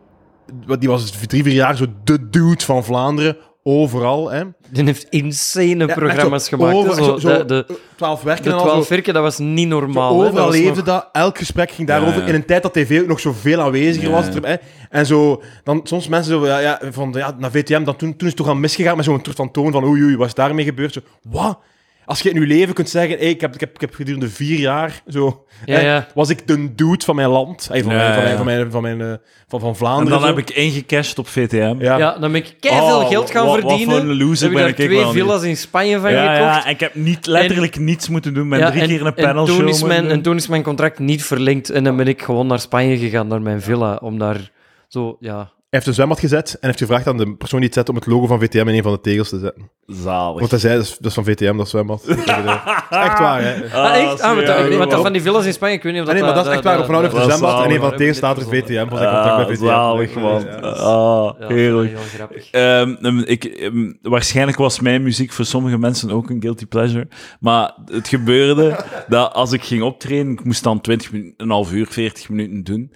wat- Die was drie, vier jaar zo de dude van Vlaanderen. Overal. Hè? Die heeft insane Ja, programma's zo gemaakt. over- Zo, zo- de, de, Twaalf werken de en al zo. 12 werken, dat was niet Zo normaal. hè. Dat overal was leefde nog- dat. Elk gesprek ging daarover. Ja, ja. In een tijd dat tv ook nog zoveel aanweziger Ja, was. ja. Hè? En zo, dan soms mensen zo, ja, ja, van, ja, naar VTM, dan, toen, toen is het toch al misgegaan met zo'n soort van toon van oei, oei, wat is daarmee gebeurd? Zo, wat? Als je in je leven kunt zeggen, hey, ik, heb, ik, heb, ik heb gedurende vier jaar, zo, Ja, hè, ja. was ik de dude van mijn land, hey, van, mijn, van, ja. mijn, van, mijn, van, mijn, eh, van, van En Vlaanderen. dan zo. heb ik ingecashed op VTM. Ja. Ja, dan ben ik keiveel Oh, geld gaan wat- wat verdienen. voor een loser heb ik ben ik, ik twee niet. villas in Spanje van Ja, gekocht. ja, en ik heb niet, letterlijk niets moeten doen. Ben Ja, drie en- keer een en panel toen show is mijn, En toen is mijn contract niet verlengd. En dan ben ik gewoon naar Spanje gegaan, naar mijn villa, om daar zo, ja... Hij heeft een zwembad gezet en heeft gevraagd aan de persoon die het zet om het logo van VTM in een van de tegels te zetten. Zalig. Want hij zei, dat is, dat is van VTM, dat zwembad. *laughs* Echt waar, hè? Ah, echt? Ah, want, ja, dat- ja, want dat ja. van die villas in Spanje, ik weet niet of Ah, dat... nee, maar dat is echt waar. Op van Oude heeft een dat is zwembad en een van de tegels staat er VTM van zijn contract Ah, bij VTM. zalig, man. Ja, dat is- Ah, heerlijk. heel grappig. Ehm, ehm, ik, ehm, waarschijnlijk was mijn muziek voor sommige mensen ook een guilty pleasure. Maar het gebeurde *laughs* dat als ik ging optreden, ik moest dan 20 minuten, een half uur, 40 minuten doen.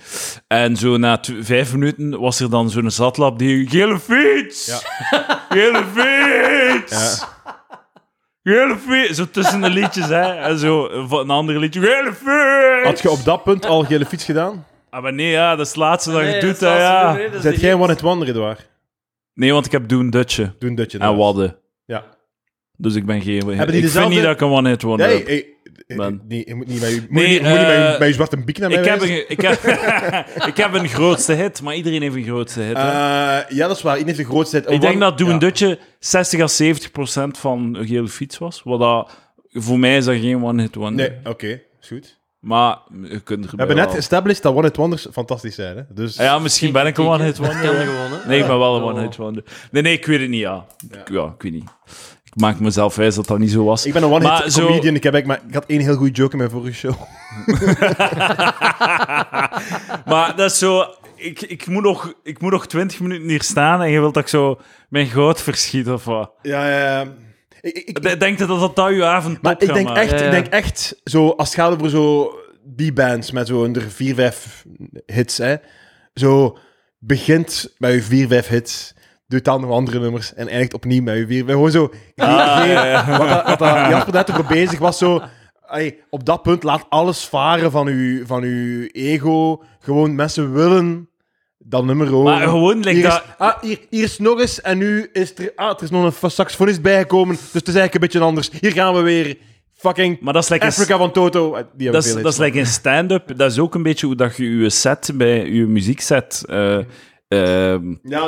En zo na tw- vijf minuten was er dan zo'n zatlap die... Gele fiets! *laughs* Gele fiets! Gele fiets! Zo tussen de liedjes, hè. En zo een ander liedje. Gele fiets! Had je op dat punt al gele fiets gedaan? Ah, maar nee, ja, dat is het laatste dat je Nee, doet, hè, ja. nee, Zet jij. One Hit Wonder, Edouard? Nee, want ik heb Doen Dutje Doe een dutje. en Wadden. Ja. Dus ik ben geen... die ik vind dezelfde- niet dat ik een one-hit wonder Nee, heb. Nee, je moet niet met je, moet Nee, moet je, eh, je zwarte biek naar mij Ik heb, een, ik, heb, ik heb een grootste hit, maar iedereen heeft een grootste hit. Eh, ja, dat is waar. Iedereen heeft de grootste hit. ik denk dat Doe een ja. Dutje 60 à 70 procent van een gele fiets was. Wat dat, voor mij is dat geen one-hit wonder. Nee, oké. Is goed. Maar je kunt er We hebben net established dat One Hit Wonders fantastisch zijn. Hè? Dus Ja, misschien ben ik een one-hit wonder. Nee, ik ben wel een Oh. one-hit wonder. Nee, nee, ik weet het niet, ja. Ik- Ja, ik weet niet. Ik maak mezelf wijs dat dat niet zo was. ik ben een one-hit zo- comedian. Ik, heb maar, ik had één heel goede joke in mijn vorige show. *laughs* maar dat is zo... Ik, ik, moet nog, ik moet nog 20 minuten hier staan en je wilt dat ik zo mijn goud verschiet of wat. Ja, ja. Ik, ik, ik- D- Denk dat dat dat je avond maar ik denk, echt, Ja, ik denk echt, zo, als het gaat over zo die bands met zo er vier, vijf hits, hè, zo begint met je vier, vijf hits, doet dan nog andere nummers en eindigt opnieuw met je vier, vijf. Gewoon zo. Ah, ja. Wat, dat, wat dat Jasper net bezig was, zo. op dat punt laat alles varen van uw, van uw ego. Gewoon mensen willen dat nummer horen. Maar gewoon, like hier, is, dat... ah, hier, hier is nog eens en nu is er, ah, er is nog een saxofonist bijgekomen, dus het is eigenlijk een beetje anders. Hier gaan we weer. Fucking Maar dat is like een, Africa van Toto. Eh, Die dat is, dat is like een stand-up. Dat is ook een beetje hoe dat je je set bij je muziekset... eh ehm, Ja,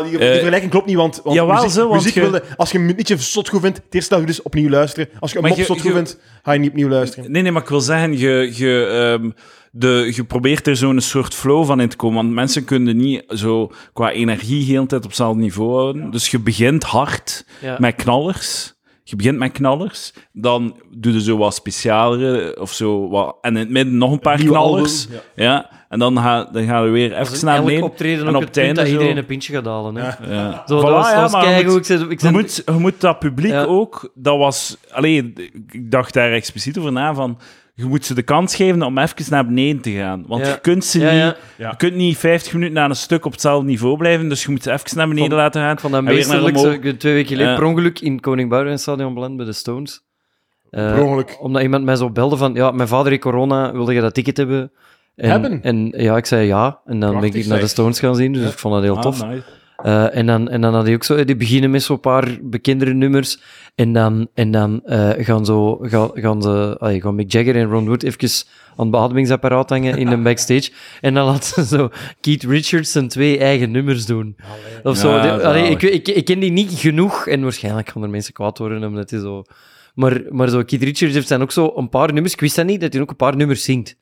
die, die Eh, vergelijking klopt niet, want, want jawel, muziek, zo, want muziek je- wilde, als je een liedje zot goed vindt, het eerste dat je dus opnieuw luisteren. Als je een mop zot goed vindt, ga je niet opnieuw luisteren. Nee, nee, maar ik wil zeggen, je, je, ehm, de, je probeert er zo'n soort flow van in te komen. Want mensen kunnen niet zo qua energie heel de tijd op hetzelfde niveau houden. Dus je begint hard Ja. met knallers. Je begint met knallers. Dan doe je zo wat specialere of zo. Wat, en in het midden nog een paar Nieuwe knallers. album, ja. En dan ga, dan gaan we weer even beneden. optreden en op het einde dat zo- iedereen een pintje gaat halen. Hè. Ja. Zo, Voilà, dat was, dat moet- Ik zei, ik Je zei, moet, je moet dat publiek Ja. ook, dat was, alleen, ik dacht daar expliciet over na van, je moet ze de kans geven om even naar beneden te gaan. Want Ja. je kunt ze Ja, niet... ja. Je kunt niet 50 minuten aan een stuk op hetzelfde niveau blijven, dus je moet ze even naar beneden Van- laten gaan. Ik vond dat meesterlijk. Twee weken geleden Ja. per ongeluk in Koning Boudewijn Stadion beland bij de Stones. Eh, Per ongeluk. Omdat iemand mij zo belde van, ja, mijn vader heeft corona, wilde je dat ticket hebben? En, Hebben? En ja, ik zei ja. En dan ben Prachtig, ik naar de. Stones gaan zien, dus Ja. ik vond dat heel Ah, tof. nice. Eh, en, dan, en dan had hij ook zo, die beginnen met zo'n paar bekendere nummers. En dan, en dan eh, gaan, zo, gaan, gaan, ze, allee, gaan Mick Jagger en Ron Wood even aan het beademingsapparaat hangen in een *laughs* backstage. En dan laten ze zo Keith Richards zijn twee eigen nummers doen. Of zo. Ja, allee, ik, ik, ik ken die niet genoeg. En waarschijnlijk gaan er mensen kwaad worden omdat hij zo... Maar, maar zo, Keith Richards heeft dan ook zo een paar nummers. Ik wist dat niet, dat hij ook een paar nummers zingt.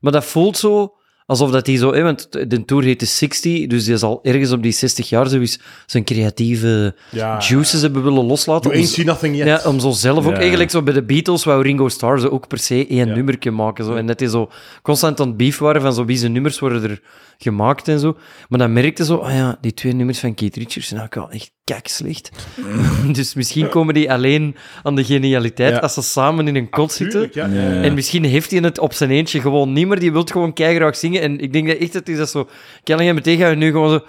Maar dat voelt zo alsof dat hij zo... Hè, want de tour heet de 60, dus die zal ergens op die 60 jaar zo eens zijn creatieve Ja. juices hebben willen loslaten. You ain't seen nothing yet. ja, om zo zelf ook... Ja. Eigenlijk zo bij de Beatles wou Ringo Starr zo ook per se één Ja. nummertje maken. Zo. En dat die zo constant aan het beef waren van zo wie zijn nummers worden er gemaakt en zo. Maar dan merkte zo, ah ja, die twee nummers van Keith Richards zijn ook wel echt kak slecht. *laughs* dus misschien komen die alleen aan de genialiteit Ja. als ze samen in een kot zitten. Tuurlijk, ja. Ja. En misschien heeft hij het op zijn eentje gewoon niet meer. Die wil gewoon keigraag zingen. En ik denk dat echt dat hij dat zo... Callaghan meteen gaat nu gewoon zo...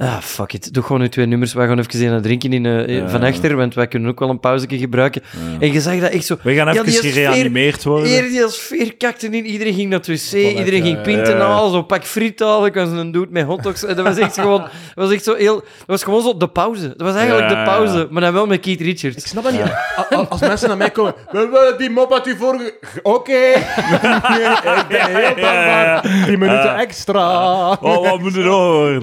Ah, fuck it. Doe gewoon nu twee nummers. Wij gaan even aan drinken in, eh, Ja. van achter, want wij kunnen ook wel een pauze gebruiken. En je zag dat echt zo... We gaan Ja, even die sfeer- gereanimeerd worden. Eer die als sfeer kakte in, iedereen ging naar het wc, iedereen ging pinten halen, zo pak friet halen, ik was een dude met hotdogs. Dat was echt gewoon, dat was echt zo heel, dat was gewoon zo de pauze. Dat was eigenlijk de pauze, maar dan wel met Keith Ik Richards. snap dat niet. Als mensen naar mij komen, *laughs* we willen die mop uit die vorige... Oké. *laughs* ik ben heel dankbaar. 10 minuten extra. Oh, wat moet er nog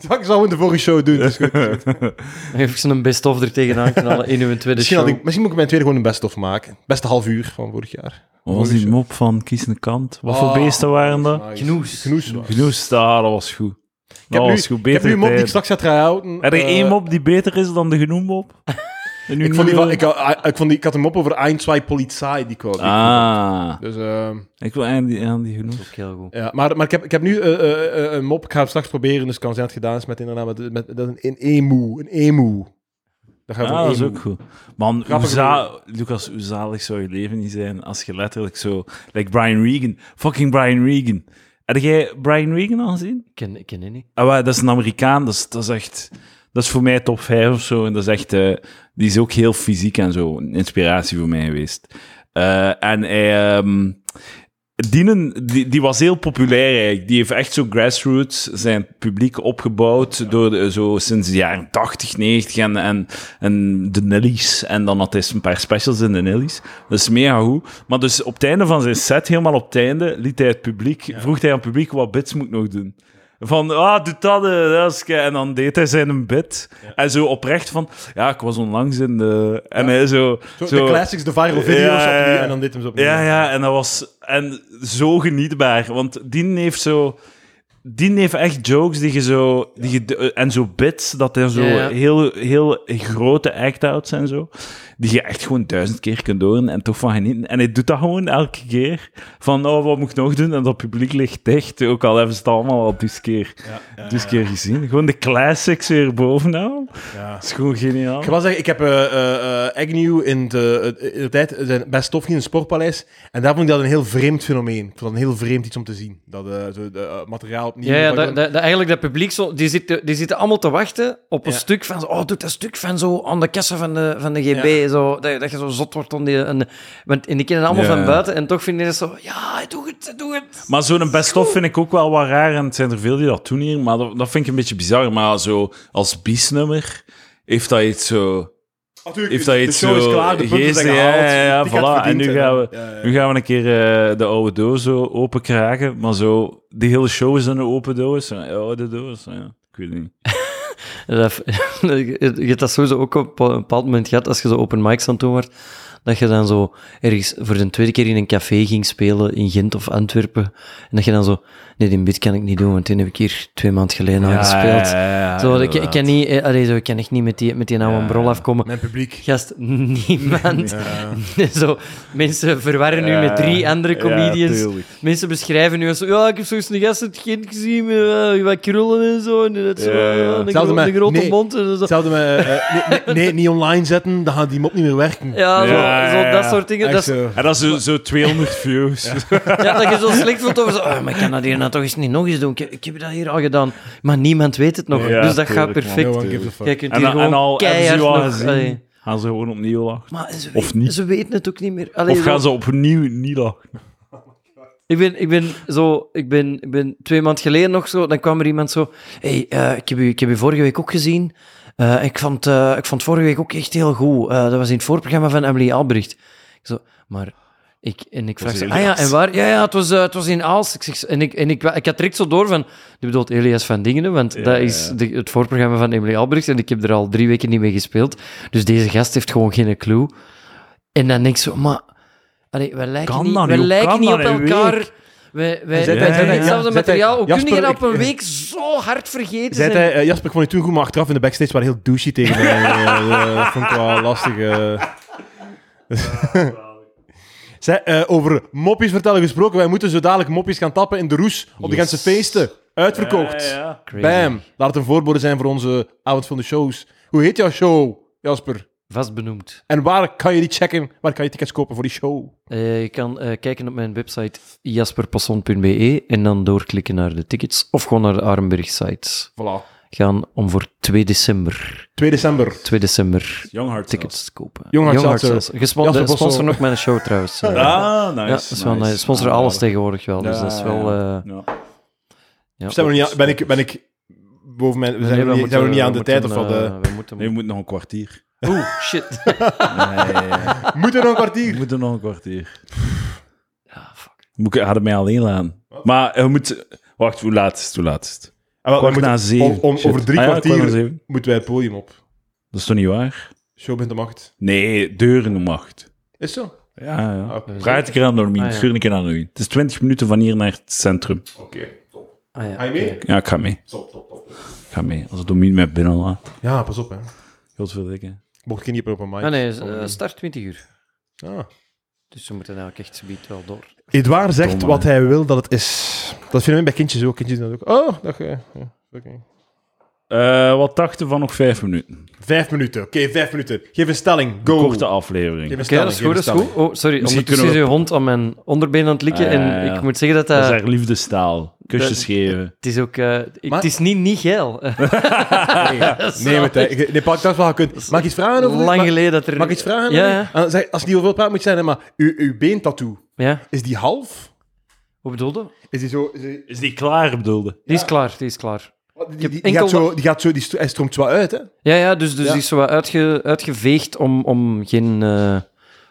*laughs* Ik zou in de vorige show doen. Dus goed. *laughs* Even zo'n best-of er tegenaan knallen in uw tweede Misschien, show. had ik, misschien moet ik mijn tweede gewoon een best-of maken. Beste half uur van vorig jaar. Wat was die mop van Kies een kant? Wat voor Oh, beesten waren dat? nice. Genoes. Genoes. was. Genoes, ah, dat was goed. Ik heb, Dat nu, was goed. ik heb Beter nu een mop die ik straks ga try-outen. Er is Eh, één mop die beter is dan de genoemmop? En nu Ik, vond die niet van, ik, had- ik, vond die, ik had een mop over Ein, zwei Polizei. Die wou- Ah, Dus, eh, ik wil aan die, aan die genoes. Dat is ook heel goed. ja, maar, maar ik heb, ik heb nu eh, eh, eh, een mop. Ik ga hem straks proberen. Dus het kan zijn dat het gedaan is met inderdaad met, met, dat is een, een emu. Een emu. Dat gaat Ah, dat is ook goed. Man, hoe Grappige za Lucas, hoe zalig zou je leven niet zijn als je letterlijk zo... Like Brian Regan. Fucking Brian Regan. Heb jij Brian Regan al gezien? Ik ken, ik ken die niet. Ah, dat is een Amerikaan, dat is, dat is echt... Dat is voor mij top 5 of zo. En dat is echt... eh, die is ook heel fysiek en zo. Een inspiratie voor mij geweest. Eh, en hij... ehm, Dienen, die, die was heel populair eigenlijk. Die heeft echt zo grassroots zijn publiek opgebouwd door de, zo sinds de jaren 80, 90 en, en, en de Nillies. En dan had hij een paar specials in de Nillies. Dat is mega goed. Maar dus op het einde van zijn set, helemaal op het einde, liet hij het publiek, vroeg hij aan het publiek wat bits moet nog doen. Van, ah, doe dat, eh, dat is ke-" En dan deed hij zijn bit. En zo oprecht van, ja, ik was onlangs in de... En hij zo... Zo, zo de classics, de viral video's Ja, opnieuw, en dan dit hem zo opnieuw. ja, ja, en dat was en zo genietbaar. Want Dien heeft zo. Dien heeft echt jokes die je zo. Die je, en zo bits, dat er zo Ja, ja. heel, heel grote act-outs en zo. Die je echt gewoon duizend keer kunt horen en toch van genieten. En hij doet dat gewoon elke keer. Van, oh, wat moet ik nog doen? En dat publiek ligt dicht. Ook al hebben ze het allemaal al dus keer, dus keer gezien. Gewoon de classics weer bovenaan. Ja. Dat is gewoon geniaal. Ik wel zeggen, ik heb eh eh, eh, Agnew in de, eh, in de tijd zijn best tof in het Sportpaleis. En daar vond ik dat een heel vreemd fenomeen. Ik vond dat een heel vreemd iets om te zien. Dat eh, zo, de, eh, materiaal opnieuw... Ja, ja dat- dat, eigenlijk dat publiek, zo, die, zitten, die zitten allemaal te wachten op een Ja. stuk van... Oh, doe dat stuk van zo aan de kassa van de, van de GB. Zo, dat, dat je zo zot wordt om die... En, want, en die kennen allemaal van buiten. En toch vinden ze zo... Ja, doe het, doe het. Maar zo'n best-of vind ik ook wel wat raar. En het zijn er veel die dat doen hier. Maar dat, dat vind ik een beetje bizar. Maar zo als biesnummer heeft dat iets zo... Natuurlijk, Heeft dat de iets show is zo klaar, de punten zijn ja, gehaald. ja, ja, voilà. En nu zijn. gaan we- Ja, ja. Nu gaan we een keer eh, de oude doos zo open kraken. Maar zo... Die hele show is een open doos. Ja, oude doos. Ja, ik weet het niet. *laughs* *laughs* Je hebt dat sowieso ook op een bepaald moment gehad, als je zo open mics aan het doen wordt, dat je dan zo ergens voor de tweede keer in een café ging spelen in Gent of Antwerpen. En dat je dan zo... Nee, die bit kan ik niet doen, want die heb ik hier twee maanden geleden aan gespeeld. zo, ik, ik kan niet... eh, allee, zo, ik kan echt niet met die, met die oude brol afkomen. Mijn publiek. Gast, *laughs* niemand. Ja. *laughs* zo, mensen verwarren nu met drie andere comedians. mensen beschrijven nu als zo, ja, ik heb zo'n gast uit Gent gezien met eh, wat krullen en zo. En dat zo, Ja, ja. ja, een, Hetzelfde gro- met- een grote nee. mond. En zo. Hetzelfde met... eh, nee, nee, nee, niet online zetten, dan gaan die mop niet meer werken. Ja, zo, Zo, dat soort dingen. Dat is. En dat is zo, zo 200 views. *laughs* ja, dat je zo slecht voelt over zo, oh, maar ik kan dat hier nou toch eens niet nog eens doen. Ik, ik heb dat hier al gedaan. Maar niemand weet het nog. Ja, dus dat gaat perfect. Jij kunt En, hier en gewoon al keihard al nog... allee. gaan ze gewoon opnieuw lachen. Maar ze, Of weten- niet. ze weten het ook niet meer. Allee, Of zo- gaan ze opnieuw niet lachen. Ik ben, ik ben zo, ik ben, ik ben twee maanden geleden nog zo, dan kwam er iemand zo, hey, eh, ik, heb u, ik heb u vorige week ook gezien. Eh, ik, vond, eh, ik vond vorige week ook echt heel goed. Eh, dat was in het voorprogramma van Emily Albrecht. Ik zo, maar ik, en ik vraag Elias. ah ja, en waar? Ja, ja, het was, het was in Aals. Ik zeg, en ik, en ik, ik had direct zo door van, je bedoelt Elias van Dingenen, want Ja, dat is ja. de, het voorprogramma van Emily Albrecht en ik heb er al drie weken niet mee gespeeld. Dus deze gast heeft gewoon geen clue. En dan denk ik zo, maar... Allee, wij lijken Kan niet? Hoe lijken niet op elkaar. week? Wij, wij, wij hij- hetzelfde materiaal. Hoe kun je dat op een ik- week zo hard vergeten Zei zijn? hij, eh, Jasper, ik vond je toen goed, maar achteraf in de backstage waren heel douchey tegen mij. *laughs* Eh, eh, dat vond ik wel lastig. *laughs* Zij, over moppies vertellen gesproken, wij moeten zo dadelijk moppies gaan tappen in de roes op de. Gentse feesten. Uitverkocht. Ja, ja. Crazy. Bam. Laat het een voorbode zijn voor onze avond van de shows. Hoe heet jouw show, Jasper? Vast benoemd. En waar kan je die checken? Waar kan je tickets kopen voor die show? Eh, je kan eh, kijken op mijn website jasperpasson.be en dan doorklikken naar de tickets of gewoon naar de Arenberg-site. Voilà. Gaan om voor 2 december, 2 december. 2 december Young Heart tickets te kopen. Young Heart Young Bossel. sponsoren ook mijn show trouwens. Eh, Ah, nice. ja, dat is wel nice. Sponsoren Ah, alles tegenwoordig wel, dus Ja, dat is wel... ja, eh, ja. ja, Zijn we niet aan- ben, ik, ben ik boven mijn... Nee, Zijn we, we niet, moeten- zijn we niet aan we de tijd of wat? eh, eh? we moeten... Nee, nog een kwartier. Oeh, shit. *laughs* Nee, Moeten we nog een kwartier? moet er nog een kwartier. ja, fuck. Moet ik, hadden mij alleen laten. Maar je moet... Wacht, hoe laat is het? Hoe laat is het? Ah, wel, we moeten- na zeven. om- om- Shit. over drie Ah ja, kwartier- kwart na zeven. Moeten wij het podium op. Dat is toch niet waar? Show bent de macht. Nee, deuren om acht. Is zo? Ja, ja. Ah, Oké. Praat ik er aan Normien, Ah, ja. stuur ik er aan Normien. Het is 20 minuten van hier naar het centrum. Oké, top. Ah, ja, Ga je mee? oké. Ja, ik ga mee. Top, top, top. Ik ga mee. Als Normien mij binnen laat. Ja, pas op, hè. Godverdikke. Mocht ik niet op een mic. Ah, nee, eh, start 20 uur. Ah. Dus we moeten eigenlijk echt zoiets wel door. Edouard zegt Domme, wat hij wil dat het is. Dat vinden we bij kindjes ook. Kindjes doen dat ook. Oh, dag. eh, Ja, oké. Eh, wat dachten van nog vijf minuten? Vijf minuten. Oké, vijf minuten. Geef een stelling. Go. Korte aflevering. Geef een Oké, stelling. dat is goed, een dat is goed. Oh, sorry, Misschien ondertussen is kunnen je hond aan mijn onderbeen aan het likken Ah, en ja. ik moet zeggen dat Dat dat... is haar liefdestaal. Kusjes dat- geven. Het is ook... eh, ik- Maar- Het is niet, niet geil. *laughs* *laughs* Nee, nee, met de, nee, pak dat wel gekund. Mag ik iets vragen over? Lang geleden dat er... Mag ik iets vragen? Ja, over ja. Ah, zeg, Als je niet over wilt praten, moet je zeggen, maar uw, uw beentattoo, Ja, is die half? hoe bedoelde? Is die zo... Is die, Is die klaar, bedoelde? Die is klaar, die is klaar. Die, die, die enkel gaat zo, die gaat zo... Die hij stroomt zo uit, hè? Ja, ja, dus, dus Ja. die is zo wat uitge, uitgeveegd om, om geen... eh,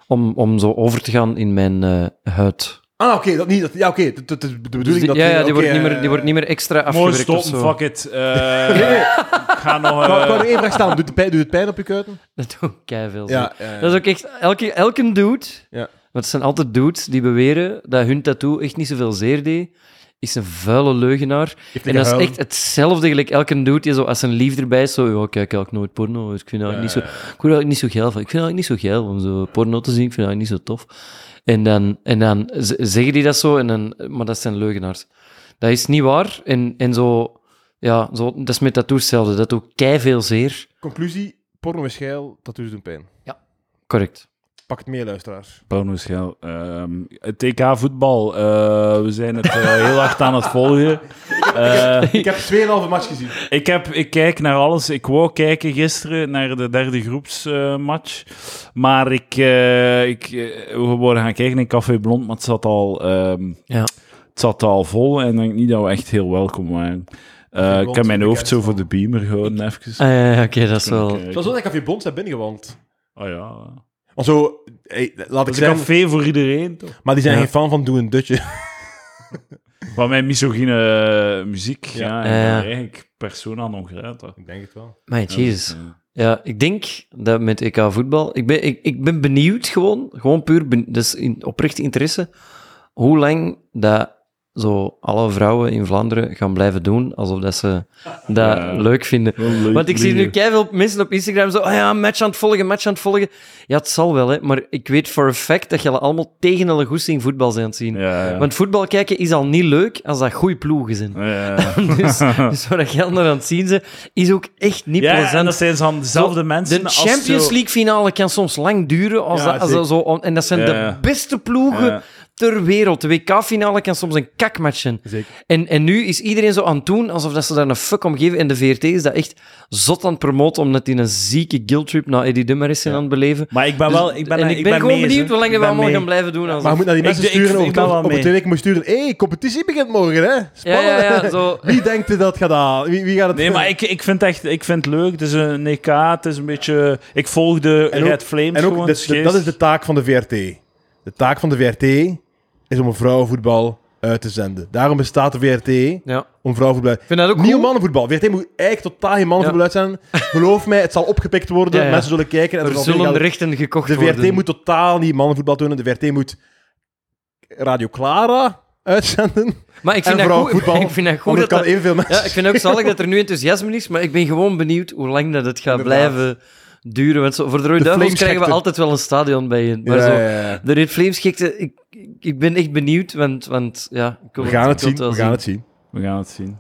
om, om zo over te gaan in mijn eh, huid. Ah, oké, dat niet. Dat, ja, oké, dat, dat is de Dus bedoeling die- dat... ja, ja, die, oké, wordt niet meer, eh, die wordt niet meer extra Mooi afgewerkt of stoppen, zo. fuck it. Eh, *laughs* ik ga nog... Ik wou- ik wou nog één vraag stellen. Doet het pijn, doet het pijn op je kuiten? Dat doet keiveel. Ja. Ja, Dat is ook echt... Elke, elke dude... Ja. Want het zijn altijd dudes die beweren dat hun tattoo echt niet zoveel zeer deed. Is een vuile leugenaar. En een dat is echt hetzelfde gelijk elke dude die zo, als zijn lief erbij is, zo, ja, kijk eigenlijk nooit porno, dus ik vind dat niet zo, ik vind dat niet zo geil van. Ik vind dat niet zo geil om zo porno te zien, ik vind dat niet zo tof. En dan, en dan zeggen die dat zo, en dan, maar dat zijn leugenaars. Dat is niet waar. En, en zo, ja, zo, dat is met tattoos hetzelfde. Dat doet kei veel zeer. Conclusie, porno is geil, tattoos doen pijn. Correct. Pak het mee, luisteraars. Porno is geil. Ehm, het TK voetbal. eh, we zijn het eh, heel hard aan het volgen. *laughs* Eh, Ik heb 2,5 match gezien. ik, heb, ik kijk naar alles. Ik wou kijken gisteren naar de derde groepsmatch. maar ik, eh, ik, we worden gaan kijken in Café Blond, maar het zat al, ehm, Ja. het zat al vol. En ik denk niet dat we echt heel welkom waren. Eh, ik Blond, heb mijn hoofd zo voor van- de beamer gehouden, even. Ah, ja, oké, dat is wel... Het was wel dat ik Café Bond zijn binnengewand. Oh ja. Want zo, hey, laat ik Het is een zeggen, café voor iedereen, toch? maar die zijn Ja. geen fan van Doe een Dutje. *laughs* Van mijn misogyne muziek. Ja, Ja. en Ja. eigenlijk persona non grata. Ik denk het wel. Maar jezus. Ja. Ja, ik denk dat met EK voetbal... Ik ben, ik, ik ben benieuwd gewoon, gewoon puur, ben, dus in, oprecht interesse, hoe lang dat zo alle vrouwen in Vlaanderen gaan blijven doen, alsof dat ze dat Ja. leuk vinden. Want ik zie nu veel mensen op Instagram zo, oh ja, match aan het volgen, match aan het volgen. Ja, het zal wel, hè, maar ik weet for a fact dat jullie allemaal tegen hun goesting voetbal zijn aan het zien. Ja, ja. Want voetbal kijken is al niet leuk als dat goede ploegen zijn. Ja. *laughs* dus, dus wat jij naar aan het zien ze, is ook echt niet Ja, en plezant. dat zijn dan dezelfde Zo, mensen. De Champions League finale kan soms lang duren. Als Ja, dat, als dat zo, en dat zijn Ja, de ja. beste ploegen Ja. Ter wereld. De WK-finale kan soms een kakmatch zijn. Zeker. En, en nu is iedereen zo aan het doen alsof dat ze daar een fuck om geven. En de VRT is dat echt zot aan het promoten, omdat die een zieke guiltrip naar Eddie Dummer zijn aan het beleven. Maar ik ben Dus- wel... Ik ben, en ik ben, gewoon mee, benieuwd hoe lang we allemaal mee. gaan blijven doen. Alsof... Maar je moet naar die mensen Ik- sturen ik over, wel over mee. twee weken moet sturen. Hé, hey, competitie begint morgen, hè? ja, Spannend. ja, ja, zo... *laughs* Wie denkt er dat gaat aan? Wie, wie gaat het Nee, maar ik, ik vind het echt ik vind het leuk. Het is een EK, het is een beetje... Ik volg de En ook- Red Flames En ook, gewoon. dat, is is de taak van de VRT. De taak van de VRT is om een vrouwenvoetbal uit te zenden. Daarom bestaat de VRT, Ja. om vrouwenvoetbal... Ik vind dat ook Niet om cool. mannenvoetbal. VRT moet eigenlijk totaal geen mannenvoetbal uitzenden. Geloof mij, het zal opgepikt worden. Ja. Mensen zullen kijken. En Er zullen rechten gekocht De worden. VRT moet totaal niet mannenvoetbal doen. De VRT moet Radio Clara uitzenden. Maar ik En vind dat goed. *laughs* Ik vind dat goed dat kan evenveel mensen... Ja, ik vind ook zalig dat er nu enthousiasme is, maar ik ben gewoon benieuwd hoe lang dat het gaat Inderdaad. blijven duren. Want zo, voor de Rode De Duivels krijgen we altijd wel een stadion bij je. Maar Ja, zo, ja, ja. de Red Flames gekte, ik, ik- ben echt benieuwd, want, want ja... We gaan het zien. wel We gaan het zien. We gaan het zien.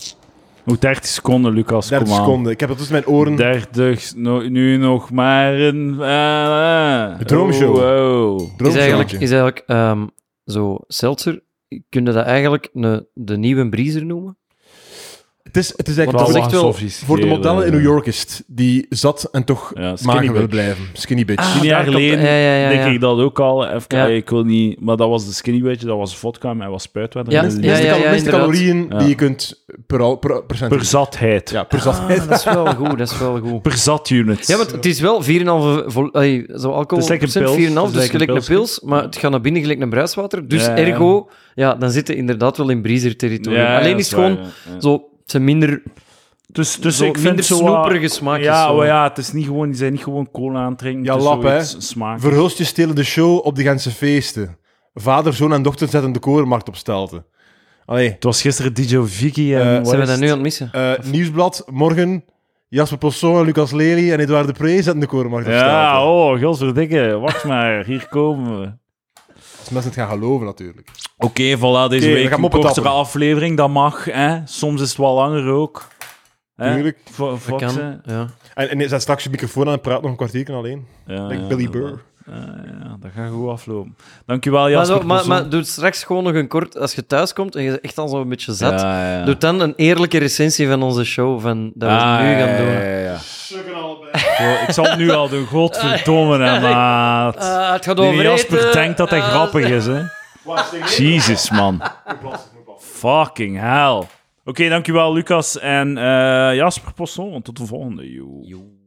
Nog 30 seconden, Lucas. 30 kom aan. seconden. Ik heb het tussen mijn oren. 30, no- nu nog maar een... eh, De droomshow. Oh, wow. Is eigenlijk, is eigenlijk ehm, zo, Seltzer, kun je dat eigenlijk een, de nieuwe Breezer noemen? Het is, het is eigenlijk echt wel- voor de modellen in New York is het, die zat en toch Ja, skinny mager wil bitch. blijven. Skinny bitch. Ah, Tien jaar geleden ja, ja, ja, denk ja. ik dat ook al. Even, Ja. Ik wil niet... Maar dat was de skinny beetje, dat was vodka, maar hij was spuitwater. Ja, De meeste ja, cal- ja, meeste inderdaad. calorieën Ja. die je kunt per, per, percent. Per zatheid. Ja, per Ah, zatheid. dat is wel goed, dat is wel goed. Per zatunit. Ja, want het is wel 4,5 vol, allee, zo alcohol Het is lekker procent, pils. 4,5, Het is dus gelijk een pils, maar het gaat naar binnen gelijk een bruiswater. Dus ergo, ja, dan zitten inderdaad wel in breezer-territorium. Alleen is gewoon zo, zijn minder, Dus, dus zo ik vind minder zo wat- snoeperige smaakjes. Ja, zo. maar ja, het is niet gewoon, die zijn niet gewoon cola aan het drinken. Ja, het lap, hè. Smaak. Verhulstjes stelen de show op de Gentse feesten. Vader, zoon en dochter zetten de korenmarkt op stelte. Allee, Het was gisteren DJ Vicky en... Eh, wat Zijn we is dat nu aan het? het missen? eh, Nieuwsblad, morgen. Jasper Posson, Lucas Lely en Edouard de Pre zetten de korenmarkt op Ja, stelte. oh, godverdikke. Wacht *laughs* maar, hier komen we. Als mensen het gaan geloven, natuurlijk. Oké, voilà, deze we week gaan een moppen kortere tappen. aflevering, dat mag. Hè? Soms is het wel langer ook. Tuurlijk. Kan, ja. En, en zet straks je microfoon aan en praat nog een kwartier alleen. Ja, Like ja, Billy dat- Burr. Ja, ja, dat gaat goed aflopen. Dankjewel, Maar, Jasper. zo, maar, maar doe straks gewoon nog een kort, als je thuis komt en je bent echt al zo een beetje zat, Ja, ja. doe dan een eerlijke recensie van onze show, van dat we Ah, het nu ja, gaan ja, doen. Ik zal het nu al doen. Godverdomme, hè, *laughs* maat. Ah, het gaat Die over Jasper eten. denkt dat hij Ah, grappig is, hè. Jezus, man. Fucking hell. Oké, dankjewel, Lucas en eh, Jasper Posson. Tot de volgende. joe.